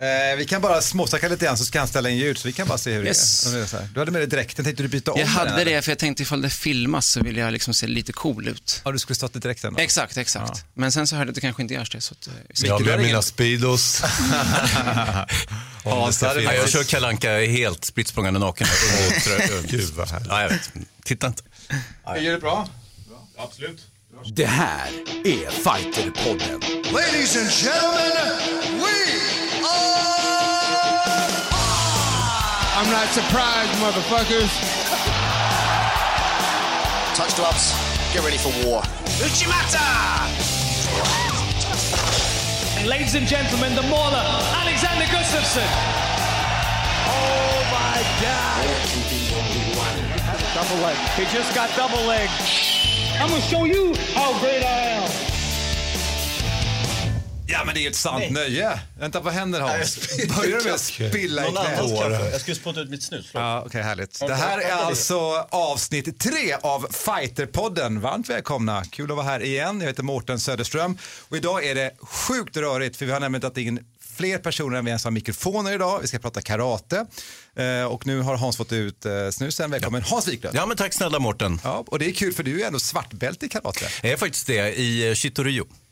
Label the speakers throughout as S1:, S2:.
S1: Eh, vi kan bara småsnacka lite grann så ska han ställa in ljud så vi kan bara se hur
S2: Yes.
S1: det är. Så. Du hade med dig dräkten, tänkte du byta om
S2: Jag
S1: den,
S2: hade
S1: eller?
S2: det för jag tänkte ifall det filmas så vill jag liksom se lite cool ut.
S1: Ja, du skulle stått i dräkten då?
S2: Exakt, exakt. Men sen så hörde jag att det kanske inte görs det. Så att, eh, vi ser.
S3: Jag med mina Speedos.
S1: Ja, så
S3: Ja,
S1: det
S3: jag kör kalanka helt spritt språngande naken. Gud vad härligt. Ja, jag vet. Titta inte.
S1: Gör det bra?
S4: Det här är Fighterpodden.
S5: Ladies and gentlemen, we
S6: I'm not surprised, motherfuckers.
S7: Touch gloves. Get ready for war.
S2: Uchimata!
S8: Ladies and gentlemen, the mauler, Alexander Gustafsson. Oh my God. Double leg. He just got double leg. I'm gonna show you how great I am.
S1: Ja, men det är ju ett sant nöje. Vänta, vad händer Hans? Börjar du med att spilla i knät?
S9: Jag skulle spotta ut mitt snus.
S1: Ja, okej, härligt. Det här är alltså avsnitt tre av Fighterpodden. Varmt välkomna. Kul att vara här igen. Jag heter Mårten Söderström och idag är det sjukt rörigt för vi har nämligen tagit in fler personer än vi ens har mikrofoner idag. Vi ska prata karate Eh, och nu har Hans fått ut eh, snusen. Välkommen Hans Wiklund.
S3: Ja, men tack snälla Mårten.
S1: Ja, och det är kul för du är ändå svartbälte i karate.
S3: Jag är faktiskt det i eh,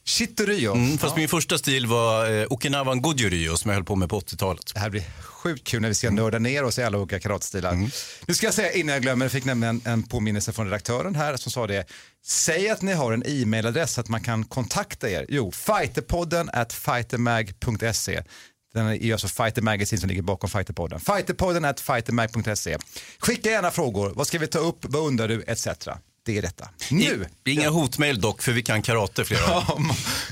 S3: Shitoryu. Mm, fast min första stil var eh, Okinawan Goju-ryu som jag höll på med på 80-talet.
S1: Det här blir sjukt kul när vi ska nörda ner oss i alla olika karatestilar. Nu ska jag säga innan jag glömmer, jag fick nämligen en, en påminnelse från redaktören här som sa det. Säg att ni har en e-mailadress så att man kan kontakta er. Jo, fighterpodden at fightermag.se. Den är alltså Fighter Magazine som ligger bakom Fighterpodden. Fighterpodden at fightermag.se. Skicka gärna frågor. Vad ska vi ta upp? Vad undrar du? Etc. Det är detta. Nu!
S3: I, inga hotmail dock, för vi kan karate flera av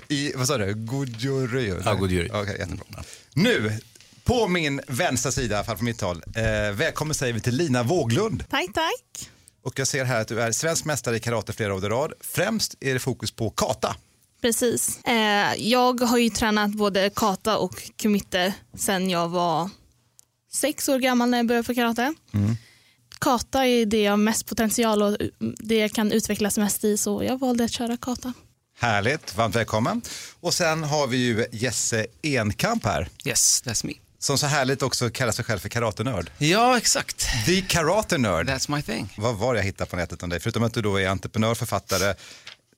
S1: I, vad sa du? Goju-ryu?
S3: Ja, goju-ryu.
S1: Okej, jättebra. Nu, på min vänstra sida, i från mitt håll, eh, välkommen säger vi till Lina Våglund.
S10: Tack, tack.
S1: Och jag ser här att du är svensk mästare i karate flera år i rad. Främst är det fokus på kata.
S10: Precis. Eh, jag har ju tränat både kata och kumite sen jag var sex år gammal när jag började för karate. Kata är det jag har mest potential och det jag kan utvecklas mest i så jag valde att köra kata.
S1: Härligt, varmt välkommen. Och sen har vi ju Jesse Enkamp här.
S2: Yes, that's me.
S1: Som så härligt också kallar sig själv för karatenörd.
S2: Ja, exakt.
S1: The Karate Nerd.
S2: That's my thing.
S1: Vad var det jag hittade på nätet om dig? Förutom att du då är entreprenör, författare,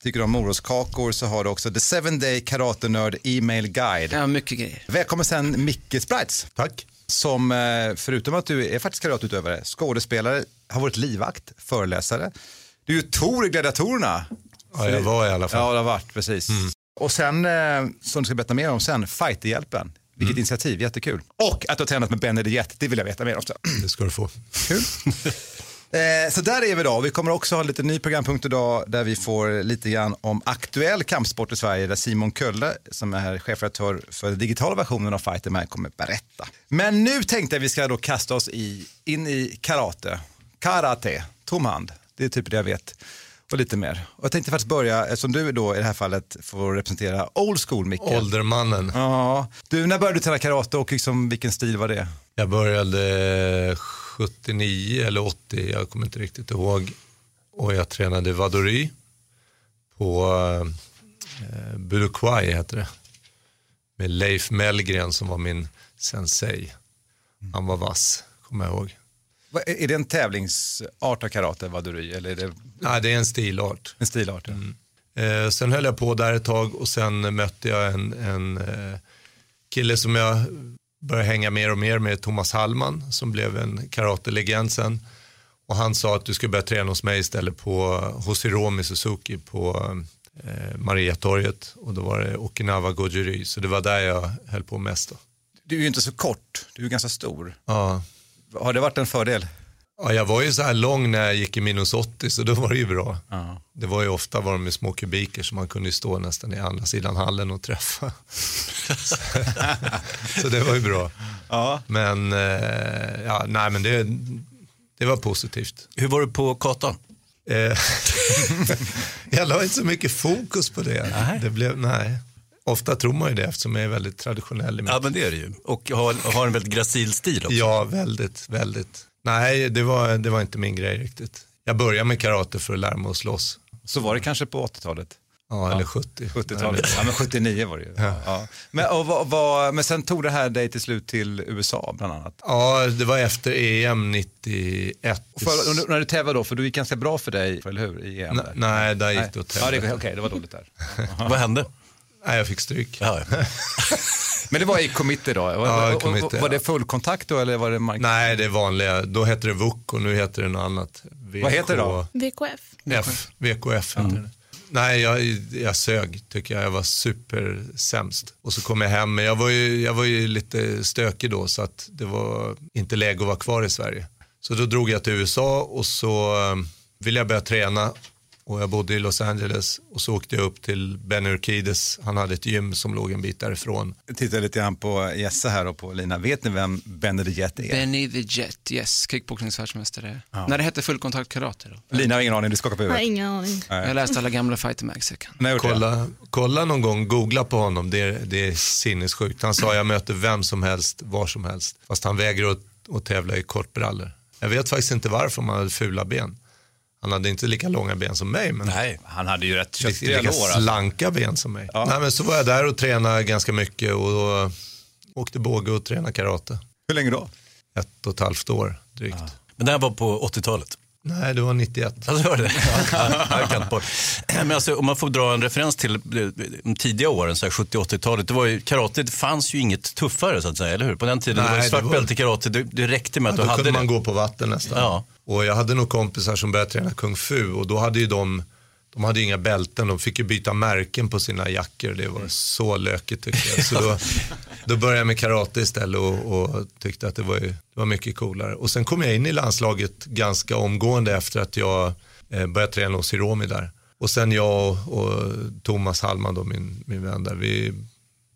S1: tycker du om morotskakor så har du också The Seven Day Karate Nerd E-mail Guide.
S2: Ja, mycket grejer.
S1: Välkommen sen Micke Sprites.
S3: Tack.
S1: Som eh, förutom att du är faktiskt karateutövare, skådespelare, har varit livvakt, föreläsare. Du är ju Tor i Gladiatorerna.
S3: Ja, jag var i alla fall.
S1: Ja, det har varit, precis. Och sen, eh, som du ska berätta mer om sen, Fighterhjälpen. Vilket initiativ, jättekul. Och att du har tränat med Benny Jet, det vill jag veta mer om sen.
S3: Det ska du få.
S1: Kul. Eh, så där är vi då. Vi kommer också ha en liten ny programpunkt idag där vi får lite grann om aktuell kampsport i Sverige där Simon Kölle som är chefredaktör för den digitala versionen av Fighter Man kommer berätta. Men nu tänkte jag vi ska då kasta oss i, in i karate. Karate, tom hand. Det är typ det jag vet. Och lite mer. Och jag tänkte faktiskt börja, eftersom du då i det här fallet får representera old school Micke.
S3: Åldermannen.
S1: Ja. Du, när började du träna karate och liksom, vilken stil var det?
S3: Jag började 79 eller 80, jag kommer inte riktigt ihåg. Och jag tränade vadori på eh, Budokwai heter det. Med Leif Mellgren som var min sensei. Han var vass, kommer jag ihåg.
S1: Är det en tävlingsart av karate, vaduri, eller är det
S3: Nej, det är en stilart.
S1: en stilart? ja?
S3: Eh, sen höll jag på där ett tag och sen mötte jag en, en eh, kille som jag började hänga mer och mer med, Thomas Hallman, som blev en karatelegend sen. Och han sa att du ska börja träna hos mig istället på, hos Hiromi Suzuki på eh, Mariatorget. Och då var det Okinawa Goju så det var där jag höll på mest. Då.
S1: Du är ju inte så kort, du är ganska stor.
S3: Ja.
S1: Har det varit en fördel?
S3: Ja, jag var ju så här lång när jag gick i minus 80 så då var det ju bra. Det var ju ofta var de med små kubiker så man kunde ju stå nästan i andra sidan hallen och träffa. så, det var ju bra.
S1: Ja.
S3: Men, eh, ja, nej men det, det var positivt.
S9: Hur var du på katan?
S3: Eh, jag la inte så mycket fokus på det.
S9: Nej.
S3: det blev, nej. Ofta tror man ju det eftersom jag är väldigt traditionell. I mitt...
S9: Ja, men det är det ju. Och har, har en väldigt gracil stil också.
S3: Ja, väldigt, väldigt. Nej, det var, det var inte min grej riktigt. Jag började med karate för att lära mig att slåss.
S1: Så var det kanske på 80-talet?
S3: Ja, eller 70.
S1: 70-talet. Ja, men 79 var det ju. Ja. Ja. Men, och vad, vad, men sen tog det här dig till slut till USA bland annat?
S3: Ja, det var efter EM 91.
S1: Och för, och när du tävlade då, för det gick ganska bra för dig, eller hur? I EM
S3: nej, där gick det åt
S1: Ja, det,
S3: helvete.
S1: Okej, det var dåligt där.
S9: Vad hände?
S3: Nej, jag fick stryk.
S9: Ja, ja.
S1: Men det var i committee då? Var,
S3: Ja, committee,
S1: var det
S3: ja.
S1: full kontakt då eller var det mark-
S3: Nej, det är vanliga. Då hette det VUC och nu heter det något annat.
S1: Vad heter det då?
S10: VKF.
S3: F, VKF heter det. Nej, jag, jag sög tycker jag. Jag var supersämst. Och så kom jag hem, men jag var, ju, jag var ju lite stökig då så att det var inte läge att vara kvar i Sverige. Så då drog jag till USA och så eh, ville jag börja träna och jag bodde i Los Angeles och så åkte jag upp till Ben Urquides. Han hade ett gym som låg en bit därifrån.
S1: Jag tittar lite grann på Jesse här och på Lina. Vet ni vem Benny the Jet är?
S11: Benny the Jet, yes, kickboxningsvärldsmästare. När det hette fullkontakt karate då.
S1: Lina har ingen aning, du skakar på
S10: Jag har
S1: huvudet.
S10: ingen aning.
S11: Jag läste alla gamla fighter mags jag kan.
S3: Kolla, kolla någon gång, googla på honom, det är, det är sinnessjukt. Han sa jag möter vem som helst, var som helst. Fast han vägrar att, att tävla i kortbrallor. Jag vet faktiskt inte varför han hade fula ben. Han hade inte lika långa ben som mig, men
S9: Nej.
S1: Han hade ju rätt köttiga
S3: lika
S1: lår. Alltså.
S3: slanka ben som mig.
S1: Ja.
S3: Nej, men så var jag där och tränade ganska mycket och då åkte båge och tränade karate.
S1: Hur länge då?
S3: Ett och ett halvt år drygt.
S9: Men det här var på 80-talet.
S3: Nej, det var 91.
S9: Ja, det var det. Ja. Men alltså, om man får dra en referens till eh, de tidiga åren, så här 70-80-talet, det var ju, karate det fanns ju inget tuffare så att säga, eller hur? På den tiden, det var
S3: Nej,
S9: ju svart
S3: det var-
S9: bälte i karate, det, det räckte med att
S3: Ja,
S9: du
S3: då
S9: hade
S3: kunde
S9: det.
S3: man gå på vatten nästan.
S9: Ja.
S3: Och jag hade nog kompisar som började träna kung fu och då hade ju de, de hade ju inga bälten, de fick ju byta märken på sina jackor. Det var så lökigt tyckte jag. Så då, då började jag med karate istället och, och tyckte att det var, ju, det var mycket coolare. Och sen kom jag in i landslaget ganska omgående efter att jag eh, började träna hos Hiromi där. Och sen jag och, och Thomas Hallman, då, min, min vän där, vi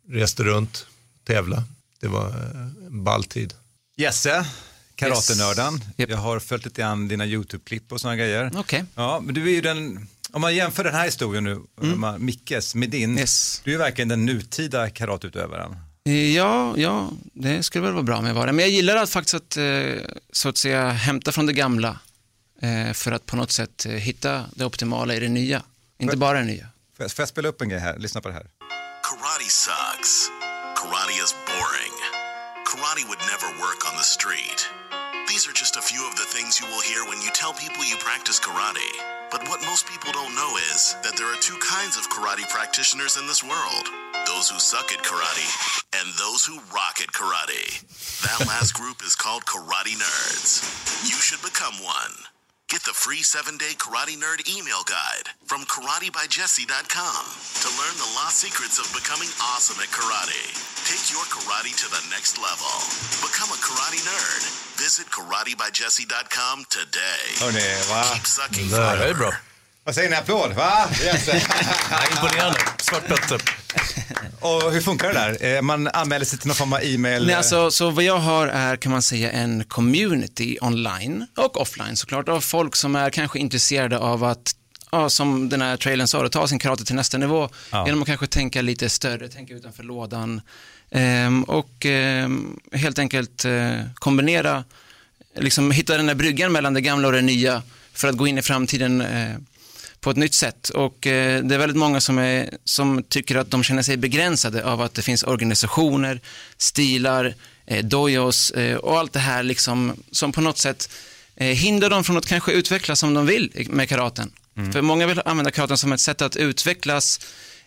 S3: reste runt, tävla. Det var eh, en ball tid.
S1: Jesse, karatenörden.
S11: Yes. Japp.
S1: Jag har följt lite grann dina YouTube-klipp och sådana grejer.
S11: Okej.
S1: Ja, men du är ju den, om man jämför den här historien nu, om man- Mickes, med din,
S11: Mm. Yes.
S1: du är verkligen den nutida karateutövaren.
S11: Ja, ja, det skulle väl vara bra med vara. Men jag gillar att faktiskt att, eh, så att säga, hämta från det gamla eh, för att på något sätt eh, hitta det optimala i det nya. Inte bara det nya.
S1: Får jag, får jag spela upp en grej här? Lyssna på det här.
S12: Karate sucks. Karate is boring. Karate would never work on the street. These are just a few of the things you will hear when you tell people you practice karate. But what most people don't know is that there are two kinds of karate practitioners in this world those who suck at karate and those who rock at karate. That last group is called Karate Nerds. You should become one. Get the free seven day Karate Nerd email guide from karatebygesse.com to learn the lost secrets of becoming awesome at karate. Take your karate to the next level. Become a karate nerd. Visit karatebygesse.com today.
S1: Oh, Hörrni, va?
S12: Keep sucking
S9: Ja, det är
S12: forever.
S1: Vad säger ni? Applåd, va?
S9: Imponerande. Svart
S1: och hur funkar det där? Eh, Man anmäler sig till någon form av e-mail?
S11: Nej, alltså, så vad jag har är kan man säga en community online och offline såklart av folk som är kanske intresserade av att Ja, som den här trailern sa, att ta sin karate till nästa nivå
S1: Ja.
S11: genom att kanske tänka lite större, tänka utanför lådan ehm, och ehm, helt enkelt eh, kombinera, liksom hitta den där bryggan mellan det gamla och det nya för att gå in i framtiden eh, på ett nytt sätt. Och eh, det är väldigt många som, är, som tycker att de känner sig begränsade av att det finns organisationer, stilar, eh, dojos eh, och allt det här liksom, som på något sätt eh, hindrar dem från att kanske utvecklas som de vill med karaten. För många vill använda karaten som ett sätt att utvecklas,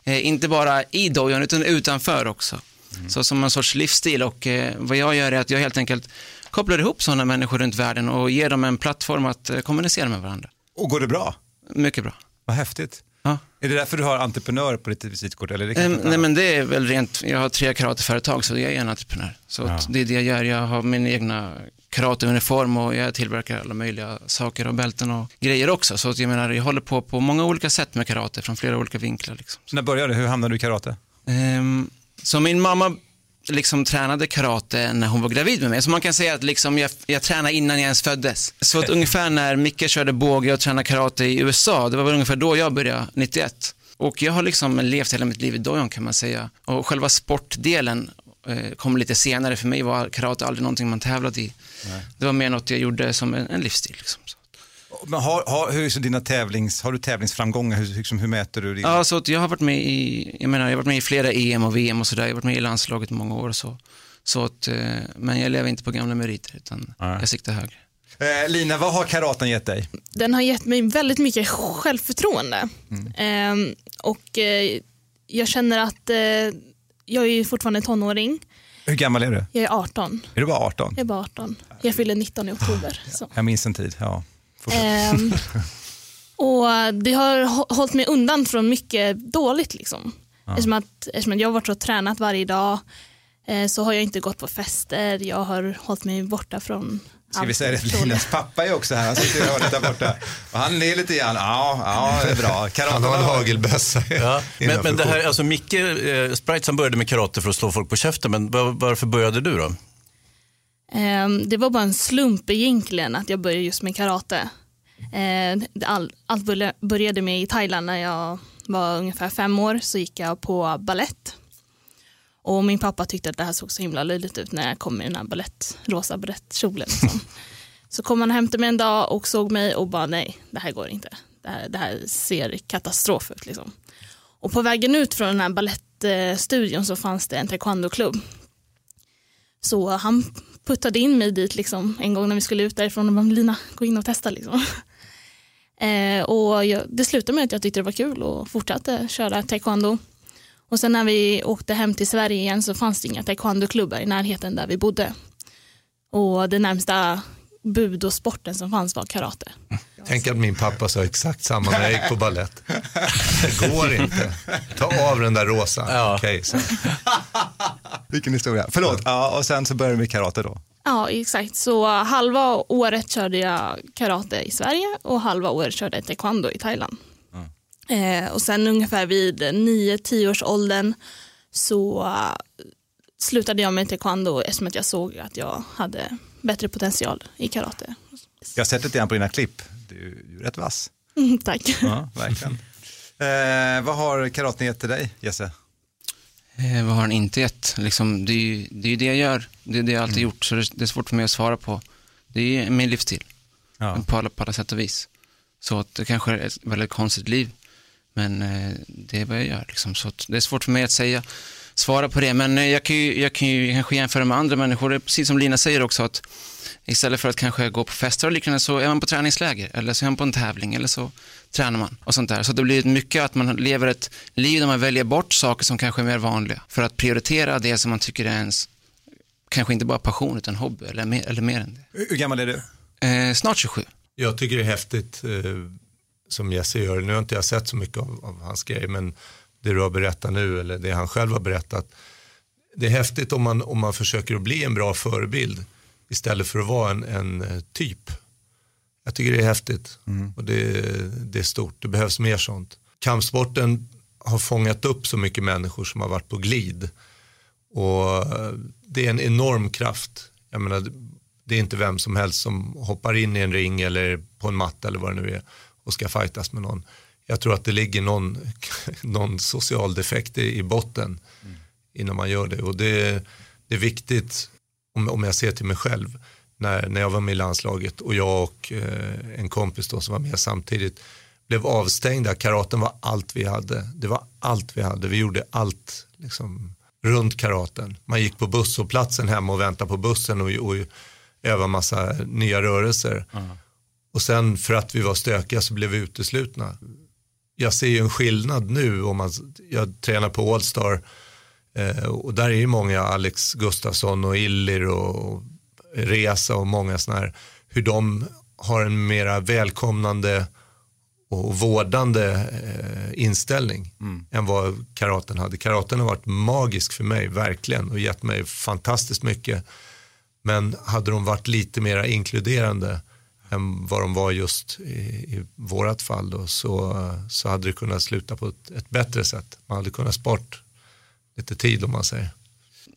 S11: inte bara i dojon utan utanför också. Så som en sorts livsstil och vad jag gör är att jag helt enkelt kopplar ihop sådana människor runt världen och ger dem en plattform att kommunicera med varandra.
S1: Och går det bra?
S11: Mycket bra.
S1: Vad häftigt.
S11: Ja.
S1: Är det därför du har entreprenör på ditt visitkort? Eller det kanske
S11: nej men det är väl rent, jag har tre karateföretag så jag är en entreprenör. Så
S1: Ja.
S11: det är det jag gör, jag har min egna karateuniform och jag tillverkar alla möjliga saker och bälten och grejer också. Så jag menar, jag håller på på många olika sätt med karate från flera olika vinklar. Liksom.
S1: När började du? Hur hamnade du i karate?
S11: Ehm, så min mamma liksom tränade karate när hon var gravid med mig. Så man kan säga att liksom jag, jag tränade innan jag ens föddes. Så att ungefär när Micke körde båge och tränade karate i USA, det var väl ungefär då jag började, 91. Och jag har liksom levt hela mitt liv i dojon kan man säga. Och själva sportdelen eh, kom lite senare. För mig var karate aldrig någonting man tävlade i.
S1: Nej.
S11: Det var mer något jag gjorde som en, en livsstil. Liksom.
S1: Men har, har, hur är dina tävlings, har du tävlingsframgångar? Hur, liksom, hur mäter du din?
S11: Ja, så att jag har varit med i, jag menar, jag har varit med i flera EM och VM och sådär. Jag har varit med i landslaget i många år och så. så att, eh, men jag lever inte på gamla meriter utan jag siktar högre.
S1: Eh, Lina, vad har karaten gett dig?
S10: Den har gett mig väldigt mycket självförtroende. Ehm, och eh, jag känner att eh, jag är ju fortfarande tonåring.
S1: Hur gammal är du?
S10: Jag är 18.
S1: Är du bara 18?
S10: Jag är bara 18. Jag fyller 19 i oktober. Så.
S1: Jag minns en tid, ja.
S10: Ehm, och det har hå- hållit mig undan från mycket dåligt. Liksom.
S1: Ja.
S10: Eftersom, att, eftersom att jag har varit så tränat varje dag eh, så har jag inte gått på fester. Jag har hållit mig borta från
S1: Ska vi säga det. Linas pappa är också här, han sitter i hörnet där borta. Och han ler lite grann, ja, ja, det är bra. Karaten
S3: Han har en hagelbössa.
S9: Ja, men, men det här, alltså Micke eh, Sprite som började med karate för att slå folk på käften, men var, varför började du då?
S10: Ehm, Det var bara en slump egentligen att jag började just med karate. Ehm, All, allt börja- började med i Thailand när jag var ungefär fem år så gick jag på ballett. Och min pappa tyckte att det här såg så himla löjligt ut när jag kom i den här ballett, rosa balettkjolen. Liksom. så kom han hem till mig en dag och såg mig och bara nej, det här går inte. Det här, det här ser katastrof ut. Liksom. Och på vägen ut från den här balettstudion så fanns det en taekwondo-klubb. Så han puttade in mig dit liksom, en gång när vi skulle ut därifrån och bara Lina, gå in och testa. Liksom. Eh, och jag, det slutade med att jag tyckte det var kul och fortsatte köra taekwondo. Och sen när vi åkte hem till Sverige igen så fanns det inga taekwondoklubbar i närheten där vi bodde. Och det närmsta budosporten som fanns var karate.
S3: Tänk att min pappa sa exakt samma när jag gick på ballett. Det går inte. Ta av den där rosa. Okej, sen.
S1: Vilken historia. Förlåt, ja, och sen så började du med karate då.
S10: Ja, exakt. Så halva året körde jag karate i Sverige och halva året körde jag taekwondo i Thailand. Eh, och sen ungefär vid 9-10 års åldern så eh, slutade jag med taekwondo eftersom att jag såg att jag hade bättre potential i karate.
S1: Jag har sett lite grann på dina klipp, du är ju rätt vass.
S10: Mm, tack.
S1: Ja, verkligen. Eh, vad har karaten gett till dig, Jesse?
S11: Eh, vad har han inte gett? Liksom, det, är ju, det är ju det jag gör. Det är det jag alltid
S1: Mm.
S11: gjort, så det, det är svårt för mig att svara på. Det är ju min livsstil, på, alla, på alla sätt och vis. Så att det kanske är ett väldigt konstigt liv, men eh, det är vad jag gör. Liksom. Så att det är svårt för mig att säga, svara på det, men eh, jag kan ju, jag kan ju kanske jämföra med andra människor. Det är precis som Lina säger också, att istället för att kanske gå på fester och liknande så är man på träningsläger, eller så är man på en tävling, eller så tränar man och sånt där. Så det blir mycket att man lever ett liv där man väljer bort saker som kanske är mer vanliga för att prioritera det som man tycker är ens, kanske inte bara passion utan hobby eller mer, eller mer än det.
S1: Hur gammal är du?
S11: Eh, snart 27.
S3: Jag tycker det är häftigt eh, som Jesse gör. Nu har inte jag sett så mycket av, av hans grejer, men det du har berättat nu eller det han själv har berättat. Det är häftigt om man, om man försöker att bli en bra förebild istället för att vara en, en eh, typ. Jag tycker det är häftigt och det, det är stort. Det behövs mer sånt. Kampsporten har fångat upp så mycket människor som har varit på glid. Och eh, det är en enorm kraft. Jag menar, det är inte vem som helst som hoppar in i en ring eller på en matta eller vad det nu är och ska fightas med någon. Jag tror att det ligger någon, någon social defekt i, botten innan man gör det. Och det, det är viktigt, om, om jag ser till mig själv, när, när jag var med i landslaget och jag och eh, en kompis då som var med samtidigt blev avstängda. Karaten var allt vi hade. Det var allt vi hade. Vi gjorde allt liksom, runt karaten. Man gick på busshållplatsen hemma och väntade på bussen och, och övade massa nya rörelser. Och sen för att vi var stökiga så blev vi uteslutna. Jag ser ju en skillnad nu om man, jag tränar på Allstar och där är ju många Alex Gustafsson och Illir och Resa och många sådana här, hur de har en mera välkomnande och vårdande eh, inställning än vad karaten hade. Karaten har varit magisk för mig, verkligen, och gett mig fantastiskt mycket. Men hade de varit lite mer inkluderande än vad de var just i, i vårat fall då, så, så hade det kunnat sluta på ett, ett bättre sätt. Man hade kunnat spart lite tid om man säger.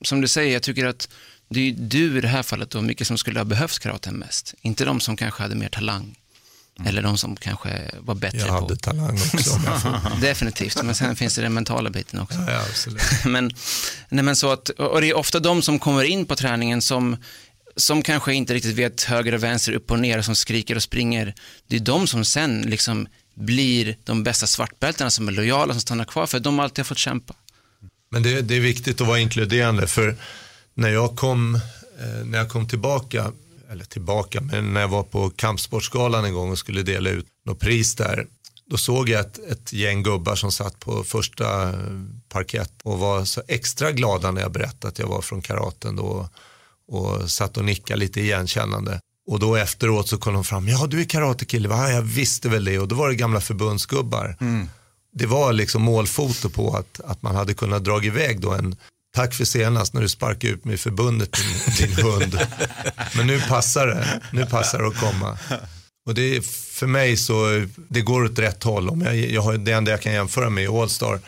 S2: som du säger, jag tycker att det är du i det här fallet då, mycket som skulle ha behövt karaten mest. Inte de som kanske hade mer talang. Eller de som kanske var bättre
S3: Jag
S2: på...
S3: hade talang också. jag
S2: Definitivt, men sen finns det den mentala biten också.
S3: Ja, absolut.
S2: men, nej, men så att, och det är ofta de som kommer in på träningen som, som kanske inte riktigt vet höger och vänster, upp och ner, som skriker och springer. Det är de som sen liksom blir de bästa svartbältarna som är lojala, som stannar kvar, för de har alltid fått kämpa.
S3: Men det, det är viktigt att vara inkluderande för när jag kom, eh, när jag kom tillbaka, eller tillbaka, men när jag var på Kampsportsgalan en gång och skulle dela ut något pris där, då såg jag ett, ett gäng gubbar som satt på första eh, parkett och var så extra glada när jag berättade att jag var från karaten då och satt och nickade lite igenkännande. Och då efteråt så kom de fram, ja du är karatekille, va? jag visste väl det och då var det gamla förbundsgubbar mm det var liksom målfoto på att, att man hade kunnat dra iväg då en Tack för senast när du sparkade ut mig i förbundet din, din hund. Men nu passar det. Nu passar det att komma. Och det är för mig så, det går åt rätt håll. Om jag, jag har, det enda jag kan jämföra med är Allstar.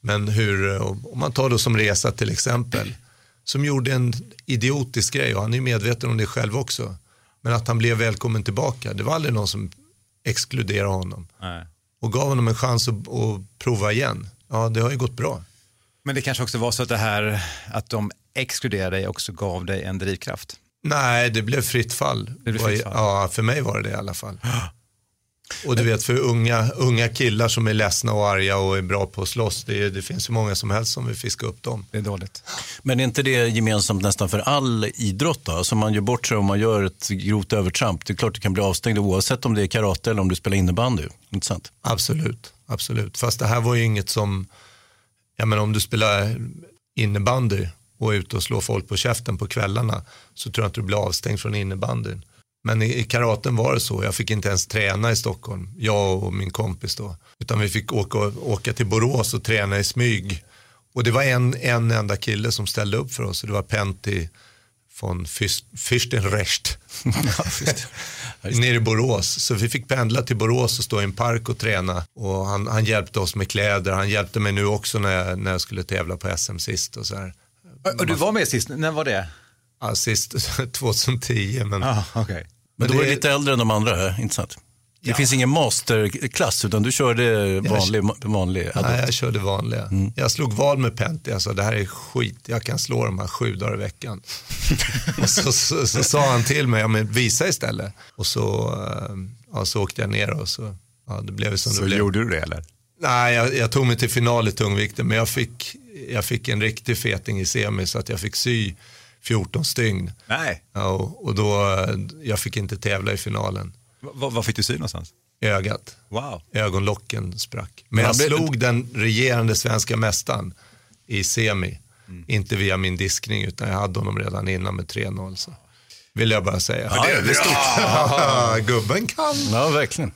S3: Men hur, om man tar då som resa till exempel. Som gjorde en idiotisk grej och han är medveten om det själv också. Men att han blev välkommen tillbaka. Det var aldrig någon som exkluderade honom och gav honom en chans att, att prova igen. Ja, det har ju gått bra.
S1: Men det kanske också var så att det här att de exkluderade dig också gav dig en drivkraft.
S3: Nej, det blev fritt fall.
S1: Det blev fritt fall.
S3: Ja, för mig var det det i alla fall. Och du vet, för unga, unga killar som är ledsna och arga och är bra på att slåss, det, det finns ju många som helst som vill fiska upp dem.
S1: Det är dåligt.
S9: Men är inte det gemensamt nästan för all idrott? Då? Alltså man gör bort sig om man gör ett grovt övertramp. Det är klart du kan bli avstängd oavsett om det är karate eller om du spelar innebandy. Inte sant?
S3: Absolut, absolut. Fast det här var ju inget som, ja men om du spelar innebandy och är ute och slår folk på käften på kvällarna så tror jag inte du blir avstängd från innebandyn. Men i, i karaten var det så, jag fick inte ens träna i Stockholm, jag och min kompis då. Utan vi fick åka, åka till Borås och träna i smyg. Och det var en, en enda kille som ställde upp för oss och det var Pentti från Fürst- Fürstenrecht. Nere i Borås. Så vi fick pendla till Borås och stå i en park och träna. Och han, han hjälpte oss med kläder. Han hjälpte mig nu också när jag, när jag skulle tävla på SM sist. Och så här.
S1: Och du var med sist, när var det?
S3: Ja, sist 2010. Men,
S1: Ah, okay.
S9: Men då är du lite äldre än de andra, här, inte sant? Det finns ingen masterklass utan du körde vanlig, vanlig
S3: Nej, jag körde vanliga.
S9: Mm.
S3: Jag slog vad med Pentti. Jag sa det här är skit. Jag kan slå de här sju dagar i veckan. och så, så, så, sa han till mig, ja, men visa istället. Och så, eh, ja, så åkte jag ner och så ja, det blev som
S1: Så
S3: det blev.
S1: gjorde du det eller?
S3: Nej, jag, jag tog mig till final i tungvikten, men jag fick, jag fick en riktig feting i semi så att jag fick sy 14 stygn.
S1: Nej.
S3: Ja, och, och då, jag fick inte tävla i finalen.
S1: Vad, vad fick du sy någonstans?
S3: Ögat.
S1: Wow.
S3: Ögonlocken sprack. Men
S9: Men
S3: jag
S9: blev-
S3: slog den regerande svenska mästaren i semi. Inte via min diskning utan jag hade honom redan innan med 3-0. Så. Vill jag bara säga.
S9: Ja, det är stort.
S3: Gubben kan.
S9: Ja, verkligen.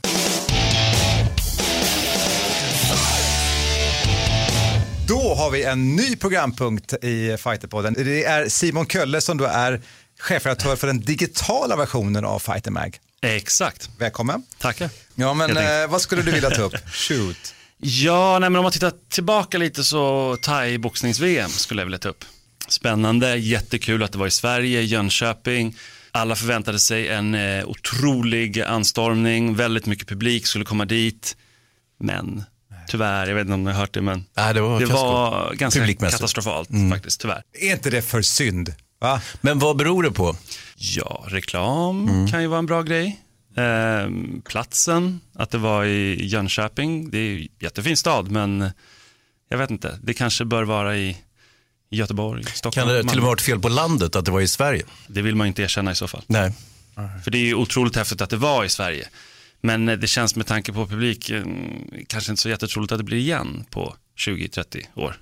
S1: Då har vi en ny programpunkt i Fighterpodden. Det är Simon Kölle som då är chefredaktör för den digitala versionen av Fighter Mag.
S13: Exakt.
S1: Välkommen.
S13: Tackar.
S1: Ja, men eh, vad skulle du vilja ta upp? Shoot.
S13: Ja, nej, men om man tittar tillbaka lite så thai-boxnings-VM skulle jag vilja ta upp. Spännande, jättekul att det var i Sverige, Jönköping. Alla förväntade sig en eh, otrolig anstormning, väldigt mycket publik skulle komma dit. Men tyvärr, jag vet inte om ni har hört det, men
S9: Nej, det var,
S13: det var ganska katastrofalt
S9: Mm.
S13: faktiskt, tyvärr.
S1: Är inte det för synd? Va?
S9: Men vad beror det på?
S13: Ja, reklam
S9: Mm.
S13: kan ju vara en bra grej. Ehm, platsen, att det var i Jönköping, det är ju jättefin stad, men jag vet inte, det kanske bör vara i Göteborg, Stockholm,
S9: Kan det till och med varit fel på landet att det var i Sverige?
S13: Det vill man inte erkänna i så fall.
S9: Nej.
S13: För det är ju otroligt häftigt att det var i Sverige. Men eh, det känns med tanke på publiken kanske inte så jättetroligt att det blir igen på 20-30 år.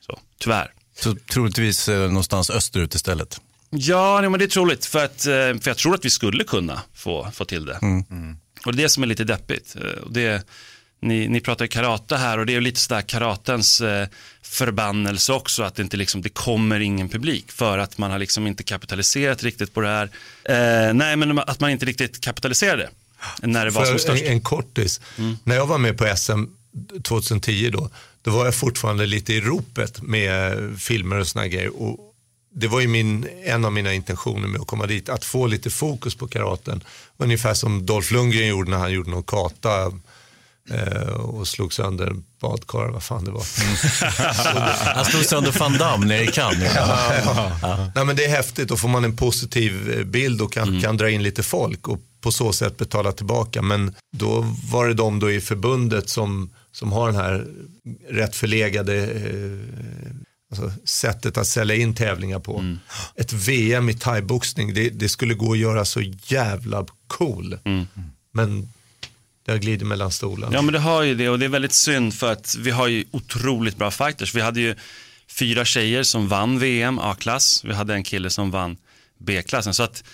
S13: Så, tyvärr.
S9: Så troligtvis eh, någonstans österut istället.
S13: Ja, nej, men det är troligt. För, att, eh, för jag tror att vi skulle kunna få, få till det.
S9: Mm.
S13: Och det är det som är lite deppigt. Eh, det, ni, ni pratar ju karate här och det är lite sådär karatens eh, förbannelse också. Att det inte liksom, det kommer ingen publik. För att man har liksom inte kapitaliserat riktigt på det här. Eh, nej, men att man inte riktigt kapitaliserade. När det var som
S3: För
S13: störst.
S3: en, en kortis.
S13: Mm.
S3: När jag var med på SM 2010 då, då var jag fortfarande lite i ropet med filmer och såna grejer. Och det var ju min, en av mina intentioner med att komma dit, att få lite fokus på karaten. Ungefär som Dolph Lundgren gjorde när han gjorde någon kata eh, och slog sönder en badkar, vad fan det var.
S9: Han slog sönder van Damme nere i Cannes.
S3: Ja, ja. Nej, men det är häftigt, då får man en positiv bild och kan,
S9: Mm.
S3: kan dra in lite folk och på så sätt betala tillbaka. Men då var det de då i förbundet som, som har den här rätt förlegade eh, alltså sättet att sälja in tävlingar på.
S9: Mm.
S3: Ett VM i thaiboxning, det, det skulle gå att göra så jävla cool. Men det har glidit mellan stolarna.
S13: Ja men det har ju det och det är väldigt synd för att vi har ju otroligt bra fighters. Vi hade ju fyra tjejer som vann VM A-klass. Vi hade en kille som vann B-klassen. Så att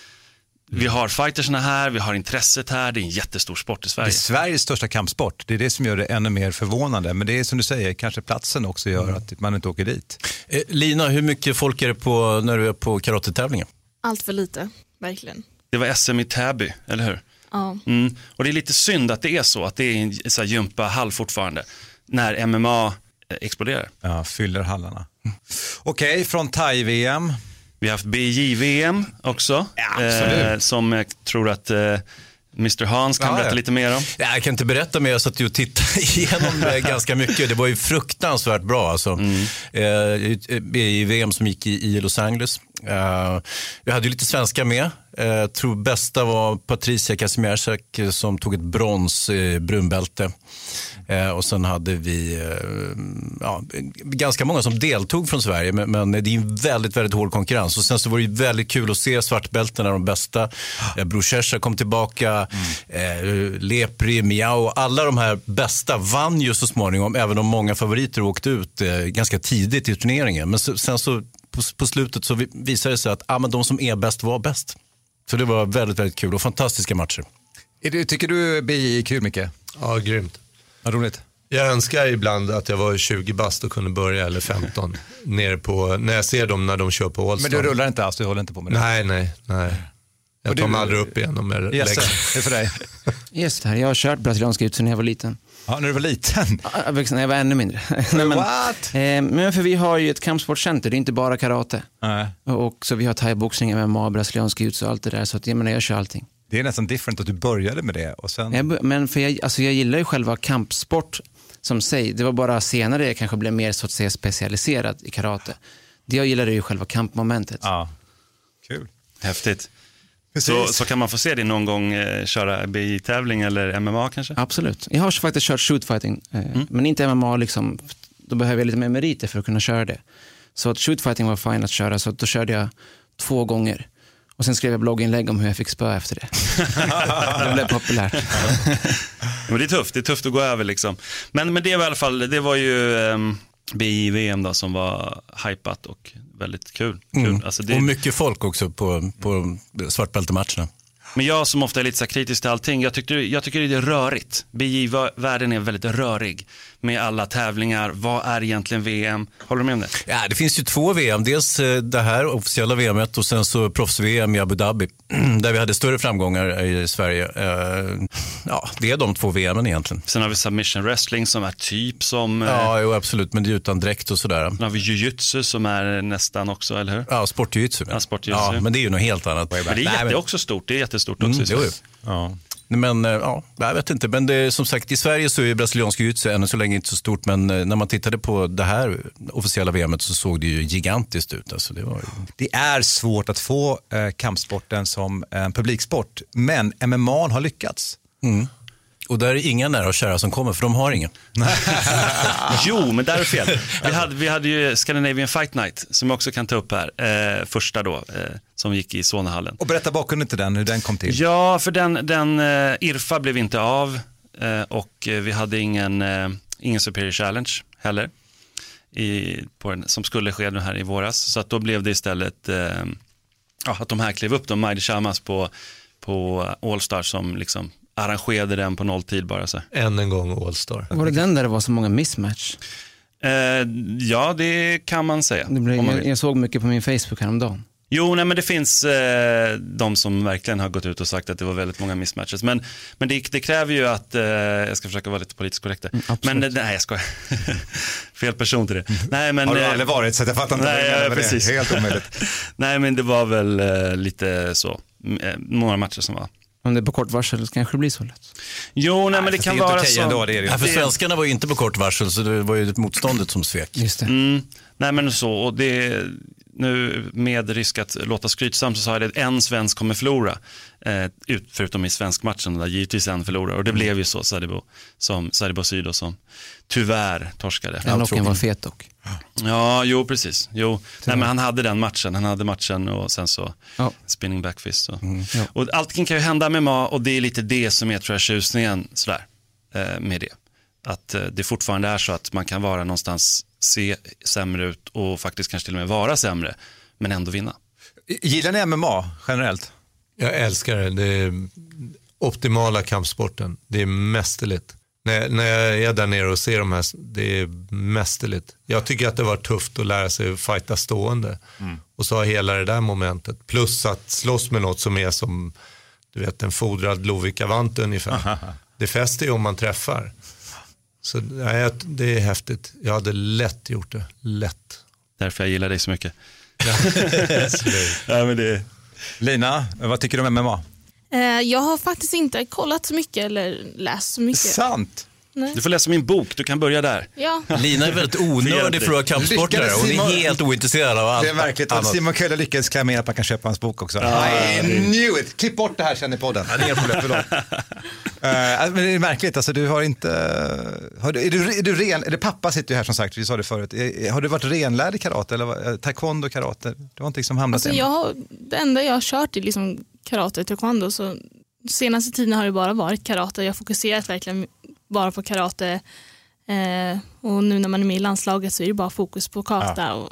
S13: vi har fightersna här, vi har intresset här, det är en jättestor sport i
S1: Det är
S13: Sverige.
S1: Sveriges största kampsport. Det är det som gör det ännu mer förvånande. Men det är som du säger, kanske platsen också gör att man inte åker dit.
S9: Eh, Lina, hur mycket folk är det på, när du är på karatetävlingar?
S10: Allt för lite, verkligen.
S13: Det var SM i Täby, eller hur?
S10: Ja.
S13: Mm. Och det är lite synd att det är så, att det är en så här gympahall fortfarande, när MMA eh, exploderar.
S1: Ja, fyller hallarna. Okej, från thai-VM.
S13: Vi har haft BJ-VM också,
S1: absolut.
S13: eh, som jag tror att eh, Mr Hans kan
S9: Ja,
S13: berätta
S9: ja.
S13: lite mer om.
S9: Ja, jag kan inte berätta mer, jag satt ju och tittade igenom det ganska mycket. Det var ju fruktansvärt bra alltså. Eh, I VM som gick i, i Los Angeles. Eh, vi hade ju lite svenskar med. Eh, Jag tror bästa var Patricia Kazimierczak eh, som tog ett brons eh, brunbälte. Eh, och sen hade vi eh, ja, ganska många som deltog från Sverige, men, men det är en väldigt, väldigt hård konkurrens. Och sen så var det väldigt kul att se svartbältena, de bästa. Eh, Bror kom tillbaka, eh, Lepri, Miao, alla de här bästa vann ju så småningom, även om många favoriter åkte ut eh, ganska tidigt i turneringen. Men så, sen så på, på slutet så vi- visade det sig att ah, men de som är bäst var bäst. Så det var väldigt, väldigt kul och fantastiska matcher.
S1: Är det, tycker du BI är kul, Micke?
S3: Ja, grymt.
S1: Vad roligt.
S3: Jag önskar ibland att jag var 20 bast och kunde börja, eller 15, nere på, när jag ser dem när de kör på Allstar.
S1: Men du rullar inte alls, du håller inte på med det?
S3: Nej, nej, nej.
S1: Och
S3: Jag
S1: du-
S3: tar mig aldrig upp igen om jag
S1: Yes,
S3: lägger
S1: det är för dig.
S11: Just det, här, jag har kört brasilianska jiu när jag var liten.
S1: Ja, när du var liten?
S11: Ja, när jag var ännu mindre. Nej, men,
S1: What?
S11: eh, men för vi har ju ett kampsportcenter, det är inte bara karate.
S1: Nej.
S11: Och så vi har thaiboxning, MMA, brasiliansk jiu och allt det där. Så att, jag menar, jag kör allting.
S1: Det är nästan different att du började med det och sen...
S11: Jag, men för jag, alltså jag gillar ju själva kampsport som sig. Det var bara senare jag kanske blev mer så att säga specialiserad i karate. Det jag gillade är ju själva kampmomentet.
S1: Ja, kul.
S13: Häftigt.
S1: Precis.
S13: Så, så kan man få se dig någon gång eh, köra BJ-tävling eller MMA kanske?
S11: Absolut. Jag har faktiskt kört shootfighting, eh, men inte MMA. Liksom, då behöver jag lite mer meriter för att kunna köra det. Så att shootfighting var fine att köra, så att då körde jag två gånger. Och sen skrev jag blogginlägg om hur jag fick spö efter det. det blev populärt.
S13: Men det är tufft, det är tufft att gå över liksom. Men, men det var i alla fall, det var ju um, BJ-VM då som var hypat och väldigt kul. kul.
S9: Mm.
S13: Alltså det,
S9: Och mycket folk också på, på svartbältematcherna.
S13: Men jag som ofta är lite kritisk till allting, jag, tyckte, jag tycker det är rörigt. BJ-världen är väldigt rörig med alla tävlingar. Vad är egentligen VM? Håller du med om det?
S9: Ja, det finns ju två VM. Dels eh, det här officiella VMet och sen så proffs-VM i Abu Dhabi. Där vi hade större framgångar i Sverige. Eh, Ja, det är de två VMen egentligen.
S13: Sen har vi submission wrestling som är typ som... eh,
S9: Ja, jo, absolut, men det är utan dräkt och sådär.
S13: Sen har vi jujutsu som är nästan också, eller hur?
S9: Ja, sportjujutsu.
S13: Ja, sportjujutsu.
S9: Ja, men det är ju något helt annat.
S13: Men det är
S9: Nej,
S13: jätte,
S9: men-
S13: också stort. Det är jättestort också
S9: Mm. Ja. Men eh, ja, jag vet inte. Men det, som sagt, i Sverige så är brasiliansk jiu-jitsu ännu så länge inte så stort. Men eh, när man tittade på det här officiella VMet så såg det ju gigantiskt ut. Alltså, det var ju...
S1: Det är svårt att få eh, kampsporten som en publiksport, men MMA har lyckats.
S9: Mm. Och där är inga nära och kära som kommer, för de har ingen.
S13: Jo, men där är fel. Vi hade, vi hade ju Scandinavian Fight Night, som jag också kan ta upp här. Eh, första då, eh, som gick i Solnahallen.
S1: Och berätta bakgrunden till den, hur den kom till.
S13: Ja, för den, den eh, IRFA blev inte av eh, och eh, vi hade ingen, eh, ingen Superior Challenge heller. I, på den, som skulle ske nu här i våras. Så att då blev det istället eh, att de här klev upp, de Majdi Shamas på, på Allstar som liksom arrangerade den på nolltid bara så.
S3: Än en gång Allstar.
S11: Var det den där det var så många mismatch?
S13: Eh, ja, det kan man säga.
S11: Det blev,
S13: man
S11: jag, såg mycket på min Facebook häromdagen.
S13: Jo, nej, men det finns eh, de som verkligen har gått ut och sagt att det var väldigt många mismatches. Men, men det, det kräver ju att, eh, jag ska försöka vara lite politiskt korrekt där. men eh, nej, jag skojar. Fel person till det. Nej, men,
S1: Har du
S13: eh,
S1: aldrig varit så att jag fattar inte vad du
S13: nej, ja,
S1: med det.
S13: precis.
S1: Helt omöjligt.
S13: nej, men det var väl eh, lite så. M- Några matcher som var.
S11: Om det är på kort varsel så kanske det blir så lätt.
S13: Jo, nej, men det kan
S1: det inte
S13: vara
S1: okej
S13: så.
S1: ändå, det är det.
S9: Ja, för svenskarna var ju inte på kort varsel så det var ju motståndet som svek.
S11: Just det.
S13: Mm. Nej men så, och det, nu med risk att låta skrytsam så sa jag det, en svensk kommer förlora. Eh, ut, förutom i svenskmatchen där givetvis en förlorar. Och det blev ju så, Sadibou, som, Sadibou Sydo som tyvärr torskade.
S11: Den locken var fet dock.
S13: Ja, jo precis. Jo. Nej, men han hade den matchen, han hade matchen och sen så
S11: Ja.
S13: spinning backfist. Så.
S11: Ja.
S13: Och allting kan ju hända med MA och det är lite det som är tror jag tjusningen sådär, eh, med det. Att eh, det fortfarande är så att man kan vara någonstans, se sämre ut och faktiskt kanske till och med vara sämre, men ändå vinna.
S1: Gillar ni MMA generellt?
S3: Jag älskar det. Det är optimala kampsporten. Det är mästerligt. När, när jag är där nere och ser de här, det är mästerligt. Jag tycker att det var tufft att lära sig att fighta stående. Och så har hela det där momentet. Plus att slåss med något som är som, du vet, en fodrad Lovikka-vante ungefär. det fäster ju om man träffar. Så nej, det är häftigt. Jag hade lätt gjort det. Lätt.
S13: Därför jag gillar dig så mycket. ja, men det...
S1: Lina, vad tycker du om MMA?
S10: Eh, jag har faktiskt inte kollat så mycket eller läst så mycket.
S1: Sant.
S10: Nej.
S13: Du får läsa min bok, du kan börja där.
S10: Ja.
S9: Lina är väldigt onördig för att vara kampsportare. Hon är helt ointresserad av allt
S1: Det är verkligt.
S9: Annat.
S1: Simon Kölle lyckades klämma in att man kan köpa hans bok också. I knew it! Klipp bort det här känner podden. Ja, det är inga problem, förlåt. Eh, alltså, men det är märkligt, alltså, du har inte... Har du, är, du, är du ren, eller pappa sitter ju här som sagt, vi sa det förut. Är- Har du varit renlärd i karate eller eh, taekwondo, karate? Du har inte liksom hamnat
S10: Alltså
S1: i-
S10: jag har, det enda jag har kört är liksom karate och taekwondo. Så senaste tiden har det bara varit karate. Jag har fokuserat verkligen bara på karate. Eh, och nu när man är med i landslaget så är det bara fokus på kata. Och,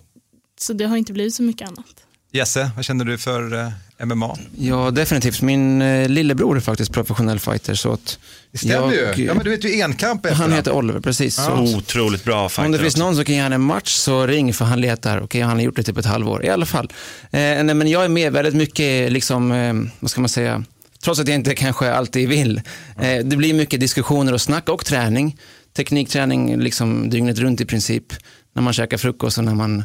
S10: så det har inte blivit så mycket annat.
S1: Jesse, vad känner du för eh, MMA?
S11: Ja, definitivt. Min eh, lillebror är faktiskt professionell fighter. Så att
S1: Det stämmer
S11: jag,
S1: ju. Ja, men du vet ju enkamp efter
S11: Han heter Oliver, precis. Så
S13: Otroligt bra fighter
S11: om det finns
S13: också.
S11: någon som kan ge honom en match så ring för han letar. Okej, han har gjort det typ ett halvår i alla fall. Eh, nej, men jag är med väldigt mycket, liksom, eh, vad ska man säga, trots att jag inte kanske alltid vill. Eh, det blir mycket diskussioner och snack och träning. Teknikträning liksom dygnet runt i princip. När man käkar frukost och när man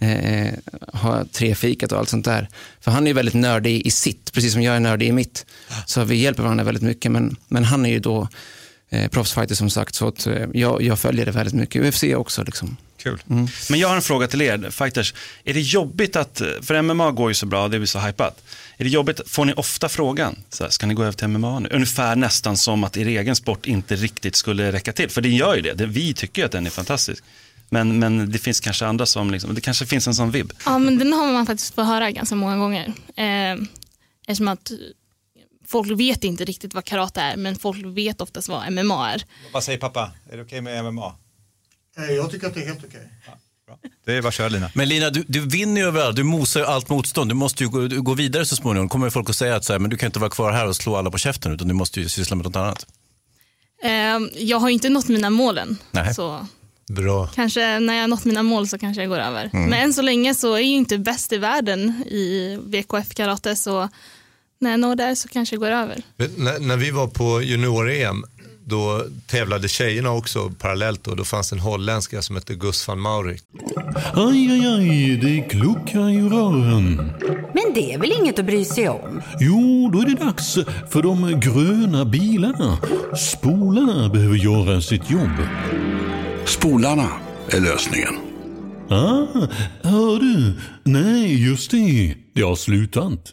S11: eh, har tre fikat och allt sånt där. För han är ju väldigt nördig i sitt, precis som jag är nördig i mitt. Så vi hjälper varandra väldigt mycket. Men, men han är ju då eh, proffsfighter som sagt. Så att, eh, jag, jag följer det väldigt mycket. UFC också. Liksom.
S1: Kul.
S13: Men jag har en fråga till er, fighters. Är det jobbigt att, för MMA går ju så bra, det blir så hypat. Är det jobbigt, får ni ofta frågan, så här, ska ni gå över till MMA nu? Ungefär nästan som att er egen sport inte riktigt skulle räcka till. För det gör ju det, vi tycker ju att den är fantastisk. Men, men det finns kanske andra som, liksom, det kanske finns en sån vibb.
S10: Ja, men den har man faktiskt fått höra ganska många gånger. Eh, eftersom att folk vet inte riktigt vad karate är, men folk vet oftast vad MMA är.
S1: Vad säger pappa? Är det okej med MMA?
S14: Jag tycker att det är helt okej.
S1: Det är bara att köra Lina.
S9: Men Lina, du, du vinner ju överallt. Du mosar ju allt motstånd. Du måste ju gå, du gå vidare så småningom. kommer folk att säga att så här, men du kan inte vara kvar här och slå alla på käften utan du måste ju syssla med något annat.
S10: Eh, jag har ju inte nått mina mål än.
S9: Nej.
S10: Så
S3: Bra.
S10: kanske när jag har nått mina mål så kanske jag går över.
S3: Mm.
S10: Men än så länge så är jag ju inte bäst i världen i VKF karate så när jag når där så kanske jag går över.
S3: När, när vi var på junior-EM, då tävlade tjejerna också parallellt och då fanns en holländska som hette Gus van Maurik.
S15: Aj, aj, aj, det kluckar i rören.
S16: Men det är väl inget att bry sig om?
S15: Jo, då är det dags för de gröna bilarna. Spolarna behöver göra sitt jobb.
S5: Spolarna är lösningen.
S15: Ah, hör du? Nej, just det. Det har slutat.